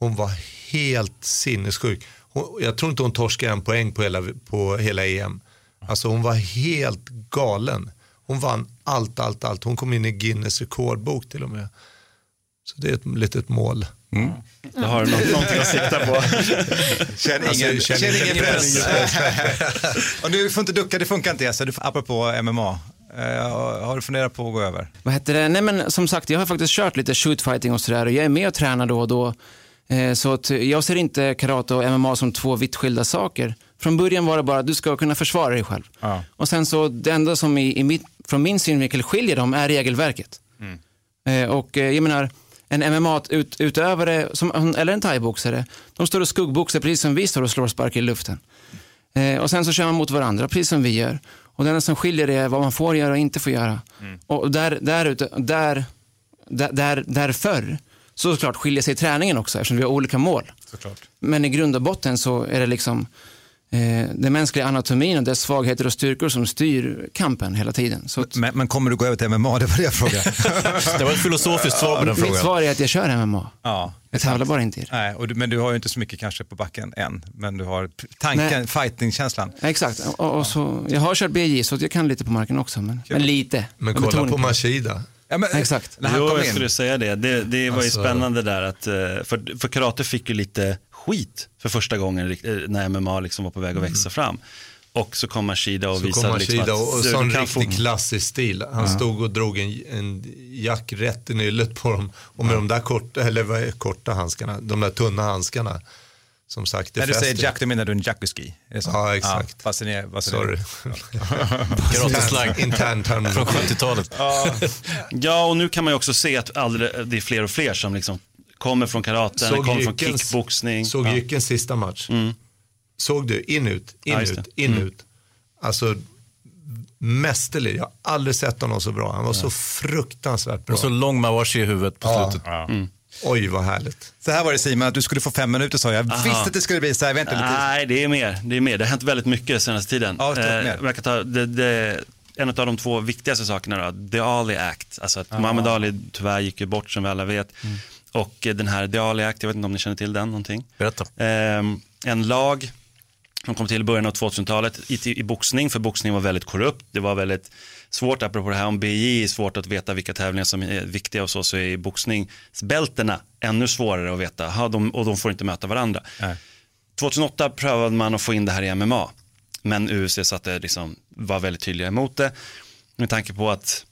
S3: Hon var helt sinnessjuk. Hon, jag tror inte hon torskade en poäng på hela, på hela EM. Alltså hon var helt galen. Hon vann allt, allt, allt. Hon kom in i Guinness rekordbok till och med. Så det är ett litet mål.
S9: Mm.
S13: Det har du nå- någonting att sikta på.
S1: Känn
S3: Alltså,
S1: ingen,
S3: känn
S1: känn
S3: ingen
S1: ingen press.
S3: press.
S1: och du får inte ducka, det funkar inte Jesse, Du får- apropå MMA. Eh, har du funderat på att gå över?
S11: Vad heter det? Nej men som sagt, jag har faktiskt kört lite shootfighting och sådär och jag är med och tränar då och då. Eh, Så jag ser inte karate och MMA som två vitt skilda saker. Från början var det bara att du ska kunna försvara dig själv. Och sen så det enda som i, i mitt, från min synvinkel skiljer dem är regelverket. Eh, Och eh, jag menar, en MMA-utövare eller en thaiboxare, de står och skuggboxar precis som vi står och slår sparkar i luften. Eh, Och sen så kör man mot varandra, precis som vi gör. Och det enda som skiljer är vad man får göra och inte får göra. Och där, där, ute, där, där, därför så såklart skiljer sig träningen också eftersom vi har olika mål.
S1: Såklart.
S11: Men i grund och botten så är det liksom eh, den mänskliga anatomin och dess svagheter och styrkor som styr kampen hela tiden. Så att,
S1: Men, men kommer du gå över till MMA? Det var det jag frågade.
S9: Det var ett filosofiskt svar på den
S11: mitt
S9: frågan.
S11: svar är att jag kör MMA.
S1: Ja,
S11: Jag tävlar bara inte i det.
S1: Nej, och du, men du har ju inte så mycket kanske på backen än. Men du har tanken,
S11: Nej.
S1: fighting-känslan.
S11: Exakt. Och, och så, jag har kört BJ så att jag kan lite på marken också. Men, men lite.
S3: Men kolla på Mashida.
S1: Ja, men,
S11: Exakt.
S1: När han
S13: jo,
S1: kom
S13: jag
S1: in.
S13: skulle säga det. Det, det var ju
S3: Alltså-
S13: spännande där att, eh, för, för karate fick ju lite skit för första gången eh, när MMA liksom var på väg att växa fram. Och så kom Mashida och
S3: Mm. Så
S13: visade
S3: kom
S13: liksom att
S3: och, och sån
S13: kan
S3: riktig
S13: få-
S3: klassisk stil. Han stod och drog en, en jack rätt i nyllet på dem. Och med de där korta, eller vad är korta handskarna, de där tunna handskarna. Som sagt, det
S1: När du säger
S3: fäster.
S1: jack, då menar du en så?
S3: Ja, exakt.
S1: fast den är, vad
S3: Sorry.
S9: Karateslang.
S3: Intern term.
S9: Från 70-talet.
S13: Ja, och nu kan man ju också se att alldeles, det är fler och fler som liksom kommer från karate, kommer från kickboxning.
S3: Såg
S13: Ja.
S3: Jyckens sista match. Såg du? In ut, in
S13: Ja, just
S3: ut,
S13: det.
S3: in
S13: Mm.
S3: Alltså mästerlig. Jag har aldrig sett honom så bra. Han var så fruktansvärt bra.
S9: Och så lång mawashi i huvudet på
S3: Ja.
S9: slutet.
S3: Oj, vad härligt.
S1: Så här var det Simon, att du skulle få fem minuter sa jag.
S13: Aha.
S1: visste att det skulle bli så här. Vänta lite.
S13: Nej, det är mer. Det är mer. Det har hänt väldigt mycket senaste tiden.
S1: Ja,
S13: Eh, jag ta, det, det, en av de två viktigaste sakerna då, The Ali Act. Alltså att Muhammad Ali tyvärr gick ju bort som vi alla vet. Och eh, den här The Ali Act, jag vet inte om ni känner till den någonting.
S9: Berätta.
S13: Ehm, en lag som kom till i början av 2000-talet i, i boxning, för boxning var väldigt korrupt. Det var väldigt svårt, apropå det här om BJ, är svårt att veta vilka tävlingar som är viktiga och så, så är boxningsbältena ännu svårare att veta. Ha, de, och de får inte möta varandra. 2008 prövade man att få in det här i MMA, men UFC satte liksom, var väldigt tydliga emot det. Med tanke på att,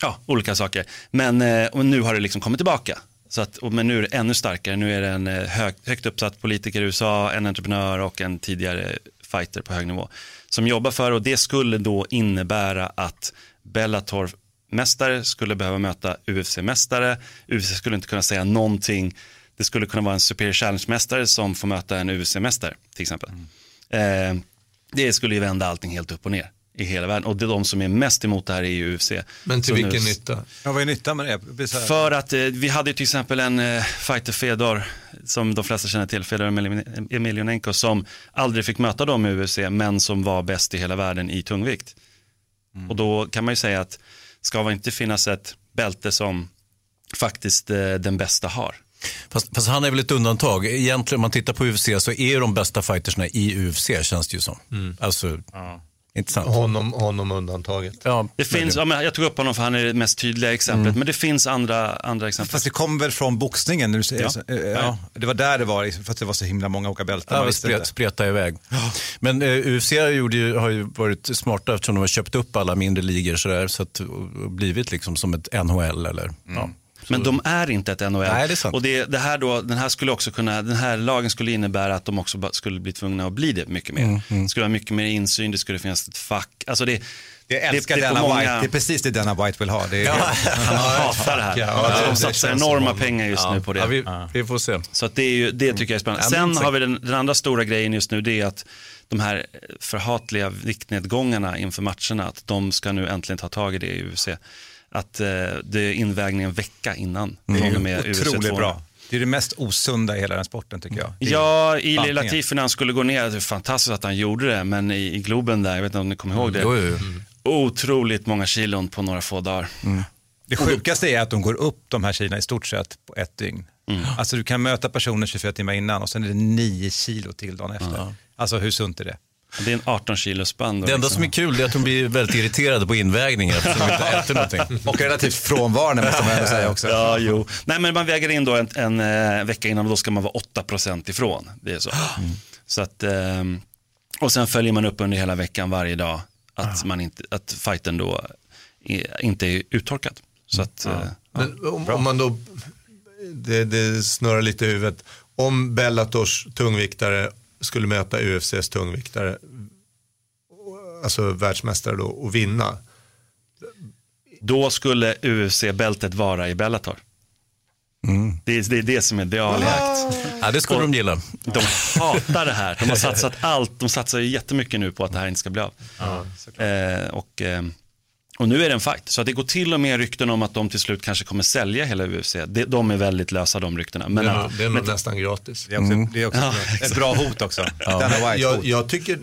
S13: ja, olika saker. Men eh, nu har det liksom kommit tillbaka. Så att, men nu är det ännu starkare. Nu är det en eh, hög, högt uppsatt politiker i USA, en entreprenör och en tidigare fighter på hög nivå som jobbar för och det skulle då innebära att Bellator-mästare skulle behöva möta UFC-mästare. UFC skulle inte kunna säga någonting. Det skulle kunna vara en Superior Challenge-mästare som får möta en UFC-mästare till exempel. Eh, det skulle ju vända allting helt upp och ner i hela världen och det är de som är mest emot det här i UFC.
S3: Men till
S13: Så
S3: vilken
S13: nu-
S3: nytta?
S1: Ja, vad är nyttan med det?
S13: för att eh, vi hade till exempel en eh, fighter Fedor, som de flesta känner till, Fedor Emelian- Emelianenko, som aldrig fick möta dem i UFC, men som var bäst i hela världen i tungvikt. Och då kan man ju säga att ska det inte finnas ett bälte som faktiskt eh, den bästa har.
S9: Fast, fast han är väl ett undantag. Egentligen om man tittar på UFC så är de bästa fightersna i UFC känns det ju som. Alltså, intressant.
S3: Honom, honom undantaget.
S9: Ja,
S13: Det finns, ja, men jag tog upp honom för han är det mest tydliga exemplet,
S1: Mm.
S13: men det finns andra, andra exempel.
S1: Fast det kom väl från boxningen? Säger,
S13: Ja.
S1: så- eh, ja. Det var där det var, för att det var så himla många olika bälten.
S9: Ja, spret, spreta iväg. Men eh, UFC gjorde ju, har ju varit smarta eftersom de har köpt upp alla mindre ligor sådär, så att, och, blivit liksom som ett NHL. Eller, ja.
S13: Men de är inte ett NHL.
S9: Nej, det är sant.
S13: Och det, det här då, den här skulle också kunna, den här lagen skulle innebära att de också skulle bli tvungna att bli det mycket mer.
S1: Mm,
S13: Det skulle vara mycket mer insyn, det skulle finnas ett fack. Alltså det,
S1: Jag älskar
S13: det är på
S1: Dana
S13: många-
S1: White, det är precis det Dana White vill ha. Det är
S13: Han hatar det här.
S9: Ja,
S13: alltså,
S9: det-
S13: de
S9: det
S13: satsar enorma pengar just
S9: Ja.
S13: nu på det.
S9: Ja, vi, vi får se.
S13: Så att det, är ju, det tycker jag är spännande.
S9: Ja,
S13: Sen har vi den, den andra stora grejen just nu, det är att de här förhatliga viktnedgångarna inför matcherna, att de ska nu äntligen ta tag i det i UFC. Att eh, det är invägning en vecka innan.
S1: Det
S13: och med UFC
S1: otroligt
S13: 200.
S1: bra. Det är det mest osunda i hela den sporten tycker jag. Det
S13: Ja, i
S1: bantningen.
S13: Latifi när han skulle gå ner, det är fantastiskt att han gjorde det, men i, i Globen där, jag vet inte om ni kommer ihåg det,
S9: Jo, jo, jo.
S13: otroligt många kilon på några få dagar.
S1: Det sjukaste är att de går upp de här kilona i stort sett på ett dygn. Alltså du kan möta personer 24 timmar innan och sen är det 9 kilo till dagen efter. Alltså hur sunt är det?
S13: Det är en 18 kilos band.
S9: Det enda som är kul är att de blir väldigt irriterade på invägningen eftersom de inte äter någonting.
S1: Och relativt frånvarande måste man ändå säga också.
S13: Ja, jo. Nej, men man väger in då en, en eh, vecka innan och då ska man vara 8% ifrån. Det är så. så att, ehm, och sen följer man upp under hela veckan varje dag att, man inte, att fighten då är, inte är uttorkad. Så att, eh,
S3: Men om, om man då, det, det snurrar lite i huvudet. Om Bellators tungviktare skulle möta UFCs tungviktare, alltså världsmästare då, och vinna.
S13: Då skulle UFC-bältet vara i Bellator. Det, är, det är det som är the jakt.
S9: Ja, det skulle
S13: Och
S9: de gilla.
S13: De hatar det här. De har satsat allt. De satsar ju jättemycket nu på att det här inte ska bli av. eh, och, eh, och nu är det en fight. Så att det går till och med rykten om att de till slut kanske kommer sälja hela UFC. De, de är väldigt lösa de ryktena. Men,
S3: det är,
S13: att-
S3: nog- det är nog
S13: men-
S3: nästan gratis.
S1: Det är också, det är också
S13: Ja,
S1: ett
S13: exakt.
S1: bra hot också.
S3: Ja. Jag, jag tycker,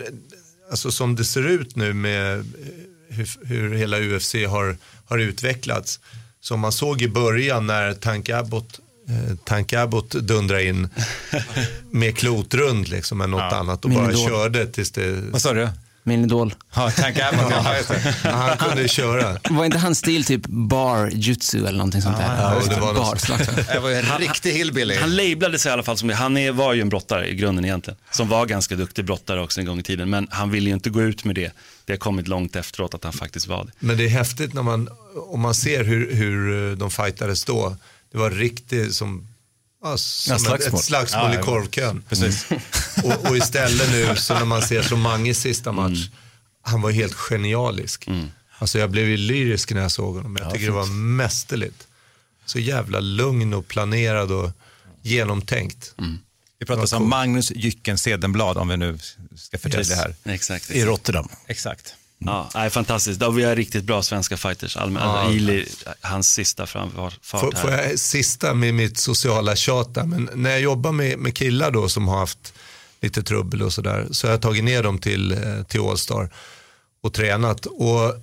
S3: alltså som det ser ut nu med eh, hur, hur hela UFC har, har utvecklats. Som man såg i början när Tank Abbott, eh, Tank Abbott dundrade in med klotrund liksom än något annat och
S11: Min
S3: bara
S11: idol.
S3: körde tills det...
S1: Vad sa du?
S11: Min idol.
S1: Ja, Tank Abbott, ja, just det.
S3: Han kunde ju köra.
S11: Var inte hans stil typ bar jutsu eller någonting sånt där?
S3: ja, det var
S11: bar.
S1: Det var ju en riktig hillbilly.
S13: Han labelade sig i alla fall som det. Han är, var ju en brottare i grunden egentligen. Som var ganska duktig brottare också en gång i tiden. Men han ville ju inte gå ut med det. Det har kommit långt efteråt att han faktiskt var det.
S3: Men det är häftigt när man, om man ser hur, hur de fightades då. Det var riktigt som, ja, som
S9: Ja,
S3: ett,
S9: slagsmål.
S3: ett slagsmål
S1: Ja,
S3: i
S1: ja.
S3: korvkön.
S1: Precis.
S3: Och, och istället nu så när man ser som Manges sista match, han var helt genialisk. Alltså jag blev ju lyrisk när jag såg honom. Jag tycker det var mästerligt. Så jävla lugn och planerad och genomtänkt.
S1: Vi pratar om Magnus Jycken Sedenblad om vi nu ska förtydliga
S3: Yes.
S1: här.
S13: Exakt.
S9: I Rotterdam.
S1: Exakt.
S13: Ja, nej, fantastiskt. Vi har riktigt bra svenska fighters. Allmän,
S3: Ja.
S13: alltså, Ili, hans sista framfart
S3: Får,
S13: här.
S3: får jag sista med mitt sociala tjat där, men när jag jobbar med, med killar då som har haft lite trubbel och sådär, så har jag tagit ner dem till, eh, till Allstar och tränat. Och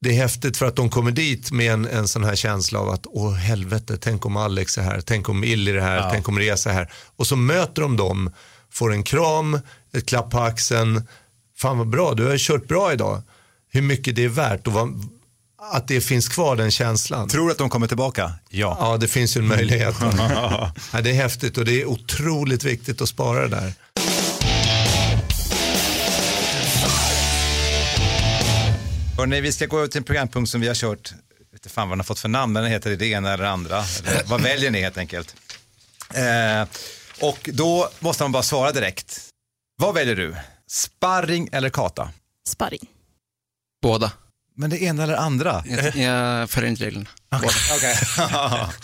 S3: det är häftigt för att de kommer dit med en, en sån här känsla av att åh helvete, tänk om Alex är här, tänk om Illy är här,
S1: Ja.
S3: tänk om Reza är här. Och så möter de dem, får en kram, ett klapp på axeln, fan vad bra, du har kört bra idag. Hur mycket det är värt och vad, att det finns kvar den känslan.
S1: Tror du att de kommer tillbaka? Ja.
S3: Ja, det finns ju en möjlighet. ja, det är häftigt och det är otroligt viktigt att spara det där.
S1: Hörrni, vi ska gå över till en programpunkt som vi har kört, jag vet inte fan vad den har fått för namn, men den heter det ena eller det andra. Eller, vad väljer ni helt enkelt? Eh, och då måste man bara svara direkt. Vad väljer du? Sparring eller kata?
S10: Sparring.
S11: Båda.
S1: Men det ena eller andra?
S11: Jag, jag följer inte reglerna. Båda.
S1: Okej.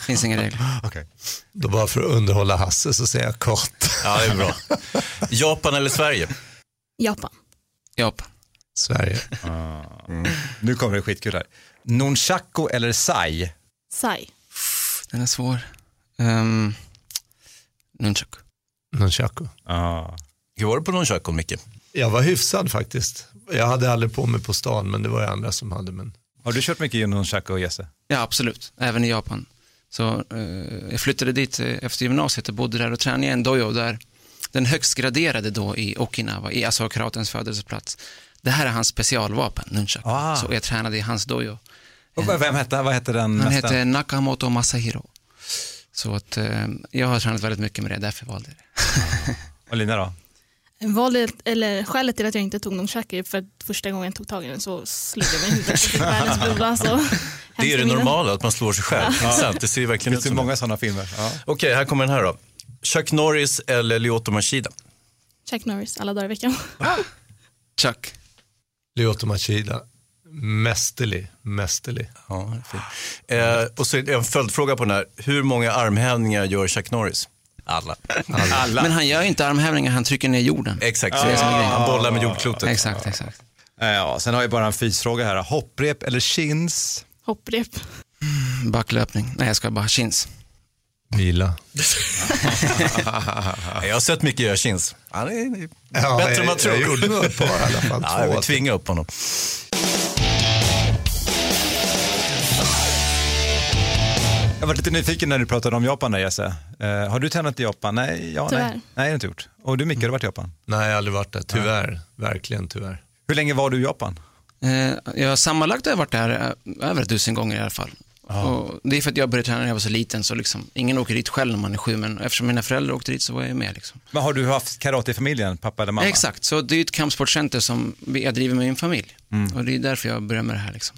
S11: finns inga regler.
S1: Okej.
S3: Då bara för att underhålla Hasse så säger jag kort.
S9: Ja, det är bra. Japan eller Sverige?
S10: Japan.
S11: Japan.
S3: Sverige.
S1: Nu kommer det skitkul här. Nunchaku eller sai?
S10: Sai.
S11: Den är svår. Um, Nunchaku.
S3: Nunchaku.
S1: Ah.
S9: Hur var det på nunchaku, Micke?
S3: Jag var hyfsad faktiskt. Jag hade aldrig på mig på stan, men det var ju andra som hade. Men...
S1: Har du kört mycket nunchaku och Jesse?
S11: Ja, absolut. Även i Japan. Så eh, jag flyttade dit eh, efter gymnasiet och bodde där och tränade i en dojo där den högst graderade då i Okinawa, i alltså karatens födelseplats. Det här är hans specialvapen, nunchaku.
S1: Ah.
S11: Så jag tränade i hans dojo.
S1: Och vem hette, vad hette den?
S11: Han
S1: nästa?
S11: heter Nakamoto Masahiro. Så att eh, jag har tränat väldigt mycket med det, därför valde jag det.
S1: Och Lina då?
S10: Valet, eller skälet till att jag inte tog Nunchaku är för att första gången jag tog tag i den så slog jag mig i huvudet världens blod. Så.
S9: Det är det normala, att man slår sig själv.
S10: Ja.
S9: Sant, det ser ju verkligen
S1: Det
S9: ut som
S1: många sådana filmer. Ja.
S9: Okej, här kommer den här då. Chuck Norris eller Lyoto Machida?
S10: Chuck Norris alla dagar i veckan.
S11: Chuck.
S3: Lyoto Machida. Mästerlig, mästerlig.
S9: Ja. Eh, och så en följdfråga på den här. Hur många armhävningar gör Chuck Norris? Alla.
S1: Alla.
S11: Men han gör ju inte armhävningar, han trycker ner jorden.
S9: Exakt,
S11: Så grejen.
S9: han bollar med jordklotet.
S11: Exakt, exakt.
S1: Ja, sen har jag bara en fysfråga här. Hopprep eller chins?
S10: Hopprep.
S11: Backlöpning. Nej, jag ska bara chins.
S3: Vila.
S9: jag har sett mycket göra chins. Han är
S3: Ja,
S9: bättre än
S3: jag-
S9: man tror.
S3: jag gjorde nog ett par i alla fall,
S9: Ja,
S3: två.
S9: jag vill tvinga upp honom.
S1: Jag var lite nyfiken när du pratade om Japan där Jesse. Eh, har du tränat i Japan? Nej, ja,
S10: Tyvärr.
S1: nej. nej, inte gjort. Och du Micke, har du varit i Japan?
S3: Nej, jag har aldrig varit där. Tyvärr. Verkligen tyvärr.
S1: Hur länge var du i Japan?
S11: Eh, jag sammanlagt har jag varit där eh, över ett tusen gånger i alla fall. Och det är för att jag började träna när jag var så liten, så liksom, ingen åker dit själv när man är sju, men eftersom mina föräldrar åkte dit så var jag med. Liksom.
S1: Men har du haft karate i familjen, pappa eller mamma?
S11: Exakt, så det är ett kampsportcenter som vi- jag driver med min familj.
S1: Mm.
S11: Och det är därför jag börjar med det här. Liksom.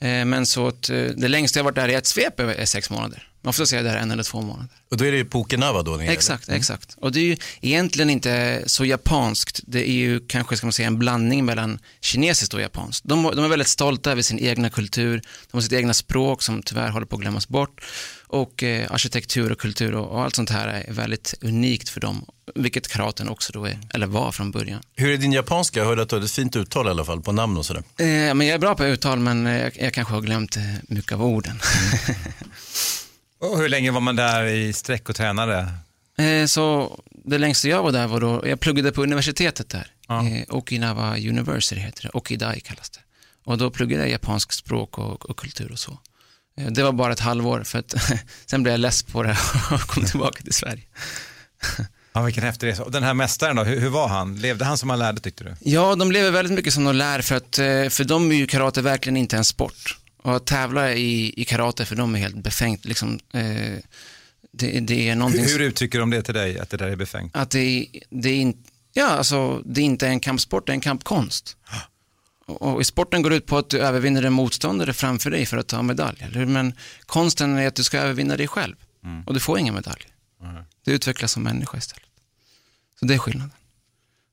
S11: Eh, men så att, eh, det längsta jag varit där i ett svep är sex månader. Oftast är jag där en eller två månader.
S9: Och då är det ju på Okinawa då?
S11: Exakt,
S9: eller?
S11: exakt. Och det är ju egentligen inte så japanskt. Det är ju kanske, ska man säga, en blandning mellan kinesiskt och japanskt. De, de är väldigt stolta över sin egna kultur, de har sitt egna språk som tyvärr håller på att glömmas bort. Och eh, arkitektur och kultur och, och allt sånt här är väldigt unikt för dem. Vilket karaten också då är, eller var från början.
S9: Hur är din japanska? Jag hörde att du hade ett fint uttal i alla fall på namn och sådär.
S11: Eh, men jag är bra på uttal, men eh, jag, jag kanske har glömt eh, mycket av orden.
S1: Och hur länge var man där i sträck och tränade?
S11: Eh, så det längsta jag var där var då, jag pluggade på universitetet där. Eh, Okinawa University heter det, Okidai kallas det. Och då pluggade jag japansk språk och, och kultur och så. Eh, det var bara ett halvår för att sen blev jag less på det och kom tillbaka till Sverige.
S1: Ja, vilken häftig resa. Och den här mästaren då, hur, hur var han? Levde han som han lärde tyckte du?
S11: Ja, de lever väldigt mycket som de lär för att eh, för dem är ju karate verkligen inte en sport. Och att tävla i, i karate för dem är helt befängt. Liksom, eh, det, det är någonting
S1: Hur, hur uttrycker de det till dig, att det där är befängt?
S11: att det, det, är in, ja, alltså, det är inte en kampsport, det är en kampkonst. Och, och sporten går ut på att du övervinner en motståndare framför dig för att ta medalj. Eller hur? Men konsten är att du ska övervinna dig själv. Och du får ingen medalj. Du utvecklas som människa istället. Så det är skillnaden.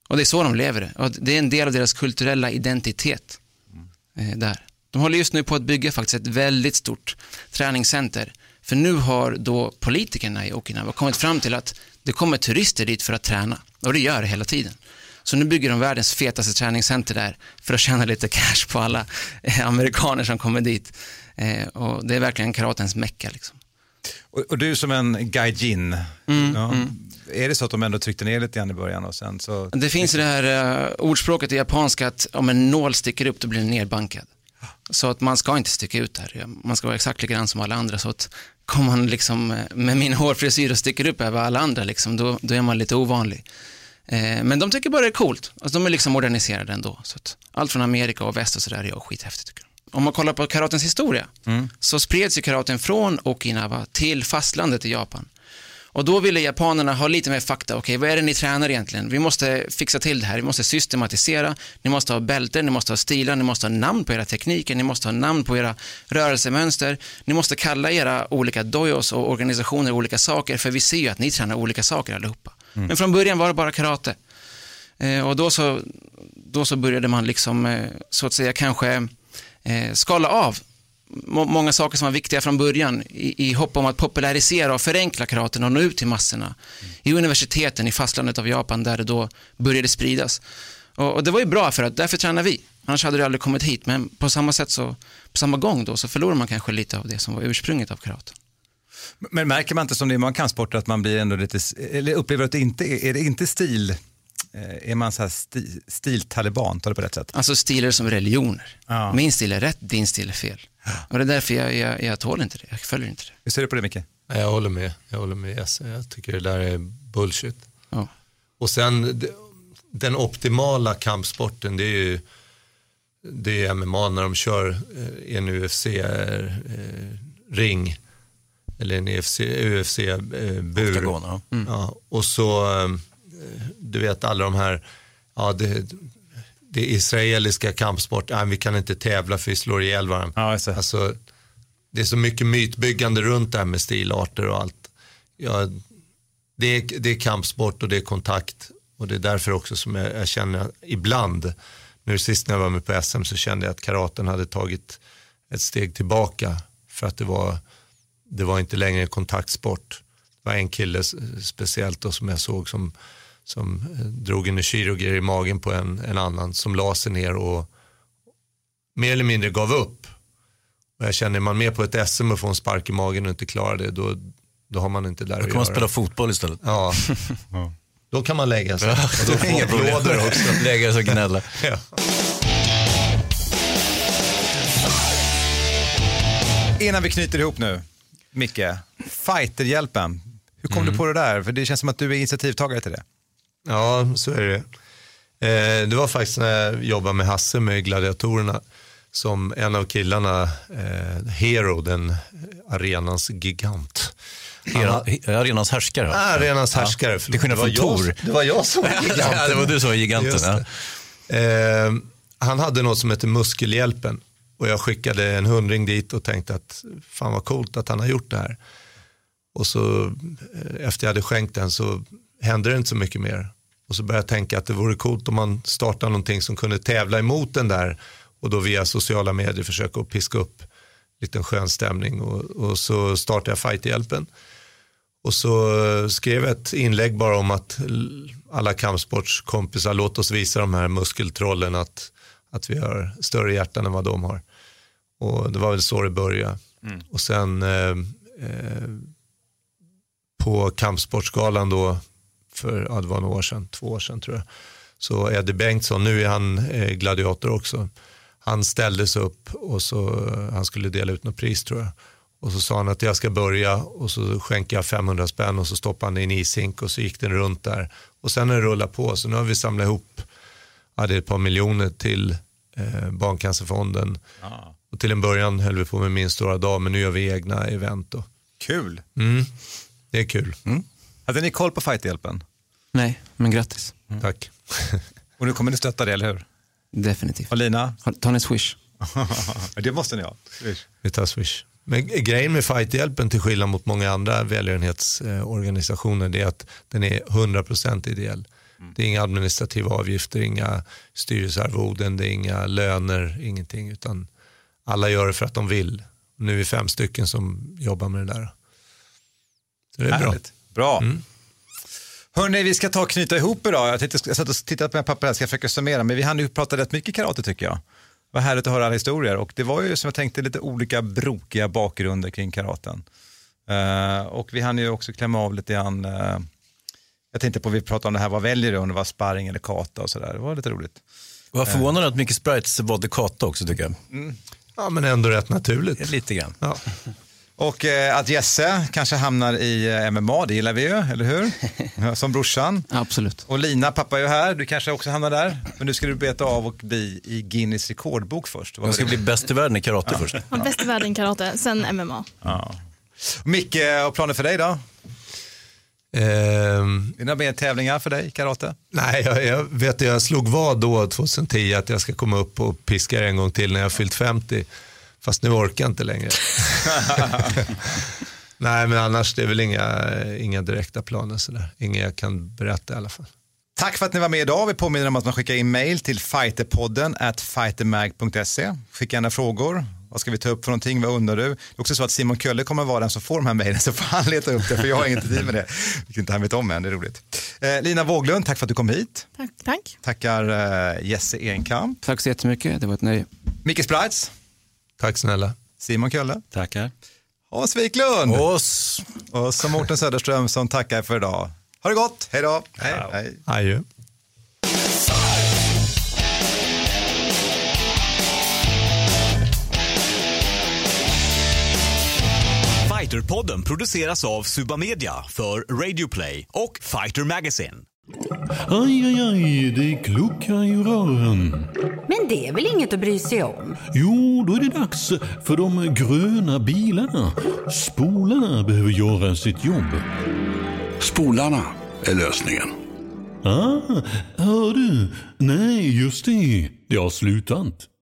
S11: Och det är så de lever det. Och det är en del av deras kulturella identitet. Eh, där. De håller just nu på att bygga faktiskt ett väldigt stort träningscenter. För nu har då politikerna i Okinawa kommit fram till att det kommer turister dit för att träna. Och det gör det hela tiden. Så nu bygger de världens fetaste träningscenter där för att tjäna lite cash på alla eh, amerikaner som kommer dit. Eh, och det är verkligen karatens mecka. Liksom.
S1: Och, och du som en gaijin,
S11: Mm,
S1: ja, är det så att de ändå tryckte ner lite grann i början och sen så?
S11: Det finns det här uh, ordspråket i japanska att om en nål sticker upp då blir den nedbankad. Så att man ska inte sticka ut där. Man ska vara exakt likadan som alla andra. Så att kommer man liksom med min hårfrisyr och sticker upp över alla andra, liksom, då, då är man lite ovanlig. Eh, men de tycker bara det är coolt. Alltså, de är liksom moderniserade ändå. Så allt från Amerika och väst och sådär är jag skithäftigt tycker jag. Om man kollar på karatens historia så spreds ju karaten från Okinawa till fastlandet i Japan. Och då ville japanerna ha lite mer fakta. Okej, vad är det ni tränar egentligen? Vi måste fixa till det här. Vi måste systematisera. Ni måste ha bälten, ni måste ha stilar, ni måste ha namn på era tekniker, ni måste ha namn på era rörelsemönster. Ni måste kalla era olika dojos och organisationer olika saker, för vi ser ju att ni tränar olika saker allihopa. Men från början var det bara karate. Eh, och då så, då så började man liksom, eh, så att säga, kanske eh, skala av må- många saker som var viktiga från början i, i hopp om att popularisera och förenkla karaten och nå ut till massorna. I universiteten i fastlandet av Japan där det då började spridas. Och, och det var ju bra för att därför tränar vi. Annars hade det aldrig kommit hit. Men på samma sätt så, på samma gång då så förlorar man kanske lite av det som var ursprunget av karaten.
S1: Men märker man inte som det är man kan sporter att man blir ändå lite, eller upplever att det inte är, är det inte stil, eh, är man så här sti, stiltaliban, tar det på rätt sätt?
S11: Alltså stilar som religioner. Min stil är rätt, din stil är fel. Och det är därför jag, jag, jag tål inte det, jag följer inte det.
S1: Hur ser du på det Micke?
S3: Jag håller med. Jag håller med Jesse. Jag tycker det där är bullshit.
S11: Ja. Och
S3: sen den optimala kampsporten det är ju det är MMA när de kör eh, i en UFC-ring eller en UFC-bur.
S9: Oktagon, ja. Mm.
S3: ja, och så, eh, du vet alla de här, ja, det, det israeliska kampsport, nej, vi kan inte tävla för vi slår ihjäl varandra. alltså, det är så mycket mytbyggande runt det här med stilarter och allt. Ja, det, är, det är kampsport och det är kontakt och det är därför också som jag, jag känner ibland, nu sist när jag var med på SM så kände jag att karaten hade tagit ett steg tillbaka för att det var, det var inte längre en kontaktsport. Det var en kille speciellt då som jag såg som, som eh, drog en kirurger i magen på en, en annan som la sig ner och mer eller mindre gav upp. Och jag känner, är man med på ett SM och får en spark i magen och inte klarar det, då, då har man inte där
S9: Då
S3: att
S9: kan man
S3: göra.
S9: spela fotboll istället.
S3: Ja. Då kan man lägga sig. Och då får applåder också.
S9: Lägga sig och gnälla.
S3: ja.
S1: Innan vi knyter ihop nu. Micke, fighterhjälpen. Hur kom du på det där? För det känns som att du är initiativtagare till det.
S3: Ja, så är det. Eh, det var faktiskt när jag jobbade med Hasse med Gladiatorerna som en av killarna, eh, Hero, den arenans gigant.
S9: Era, arenans härskare?
S3: Ah, arenans
S9: Ja.
S3: härskare.
S9: Till skillnad från
S3: Det var jag-
S9: Tor.
S3: Det var jag som var giganten.
S9: Ja, det var du som var giganten. Ja.
S3: Eh, han hade något som heter Muskelhjälpen och jag skickade en hundring dit och tänkte att fan vad coolt att han har gjort det här. Och så eh, efter jag hade skänkt den så hände det inte så mycket mer. Och så började jag tänka att det vore coolt om man startade någonting som kunde tävla emot den där och då via sociala medier försöka att piska upp lite skön stämning och, och så startade jag Fighterhjälpen. Och så eh, skrev jag ett inlägg bara om att alla kampsportskompisar, låt oss visa de här muskeltrollen att, att vi har större hjärtan än vad de har. Och det var väl så det började.
S1: Mm.
S3: Och sen eh, eh, på kampsportsgalan då, för ja, det var några år sedan, två år sedan tror jag, så Eddie Bengtsson, nu är han eh, gladiator också, han ställde sig upp och så, han skulle dela ut något pris tror jag. Och så sa han att jag ska börja och så skänker jag 500 spänn och så stoppade han det i en ishink och så gick den runt där. Och sen har det rullat på så nu har vi samlat ihop ja, det är ett par miljoner till eh, Barncancerfonden. Och till en början höll vi på med Min stora dag men nu gör vi egna event. Då.
S1: Kul.
S3: Mm, det är kul.
S1: Hade ni koll på fighterhjälpen?
S11: Nej, men grattis.
S3: Tack.
S1: Och nu kommer ni stötta det, eller hur?
S11: Definitivt.
S1: Och Lina?
S11: Ta en swish.
S1: det måste ni ha.
S3: Vi tar Swish. Men grejen med Fighterhjälpen till skillnad mot många andra välgörenhetsorganisationer det är att den är 100% ideell. Det är inga administrativa avgifter, inga styrelsearvoden, det är inga löner, ingenting. Utan alla gör det för att de vill. Nu är vi fem stycken som jobbar med det där. Så det är bra.
S1: Härligt. Bra. Hörni, vi ska ta och knyta ihop idag. Jag, tänkte, jag satt och tittade på mina papper här, ska försöka summera, men vi hann ju prata rätt mycket karate tycker jag. Vad härligt att höra alla historier och det var ju som jag tänkte lite olika brokiga bakgrunder kring karaten. Eh, och vi hann ju också klämma av lite grann, eh, jag tänkte på vi pratade om det här, vad väljer du om det var sparring eller kata och sådär, det var lite roligt.
S9: Jag var förvånad att Micke Sprites valde kata också tycker jag.
S3: Ja, men ändå rätt naturligt.
S9: Lite grann.
S3: Ja.
S1: Och eh, att Jesse kanske hamnar i eh, MMA, det gillar vi ju, eller hur? Ja, Som brorsan.
S11: Absolut.
S1: Och Lina, pappa är ju här, du kanske också hamnar där. Men nu ska du beta av och bli i Guinness rekordbok först.
S9: Jag ska bli bäst i världen i karate först.
S10: Ja, Bäst i världen i karate, sen MMA.
S1: Ja. Micke, och planer för dig då?
S3: Ehm,
S1: Är det några mer tävlingar för dig i karate?
S3: Nej, jag, jag vet jag slog vad då 2010 att jag ska komma upp och piska er en gång till när jag har fyllt 50. Fast nu orkar jag inte längre. Nej, men annars det är väl inga, inga direkta planer sådär. Inga jag kan berätta i alla fall.
S1: Tack för att ni var med idag. Vi påminner om att man skickar in mail till fighterpodden at fightermag.se. Skicka gärna frågor. Vad ska vi ta upp för någonting? Vad undrar du? Det är också så att Simon Kölle kommer vara den som får de här mejlen, så får han leta upp det, för jag har inget tid med det. Vilket inte han vet om än, det är roligt. Eh, Lina Wåglund, tack för att du kom hit.
S10: Tack, tack.
S1: Tackar eh, Jesse Enkamp.
S11: Tack så jättemycket, det var ett nöje.
S1: Micke Sprites.
S3: Tack snälla.
S1: Simon Kölle.
S13: Tackar.
S1: Hans Wiklund.
S9: Oss.
S1: Och så Mårten Söderström som tackar för idag. Ha det gott, hej då. Hej, hej.
S3: Adjö.
S4: Fighterpodden produceras av Suba Media för Radio Play och Fighter Magazine.
S15: Aj, aj, aj, det kluckar i rören.
S16: Men det är väl inget att bry sig om?
S15: Jo, då är det dags för de gröna bilarna. Spolarna behöver göra sitt jobb.
S5: Spolarna är lösningen.
S15: Ah, hör du? Nej, just det. Det har slutat.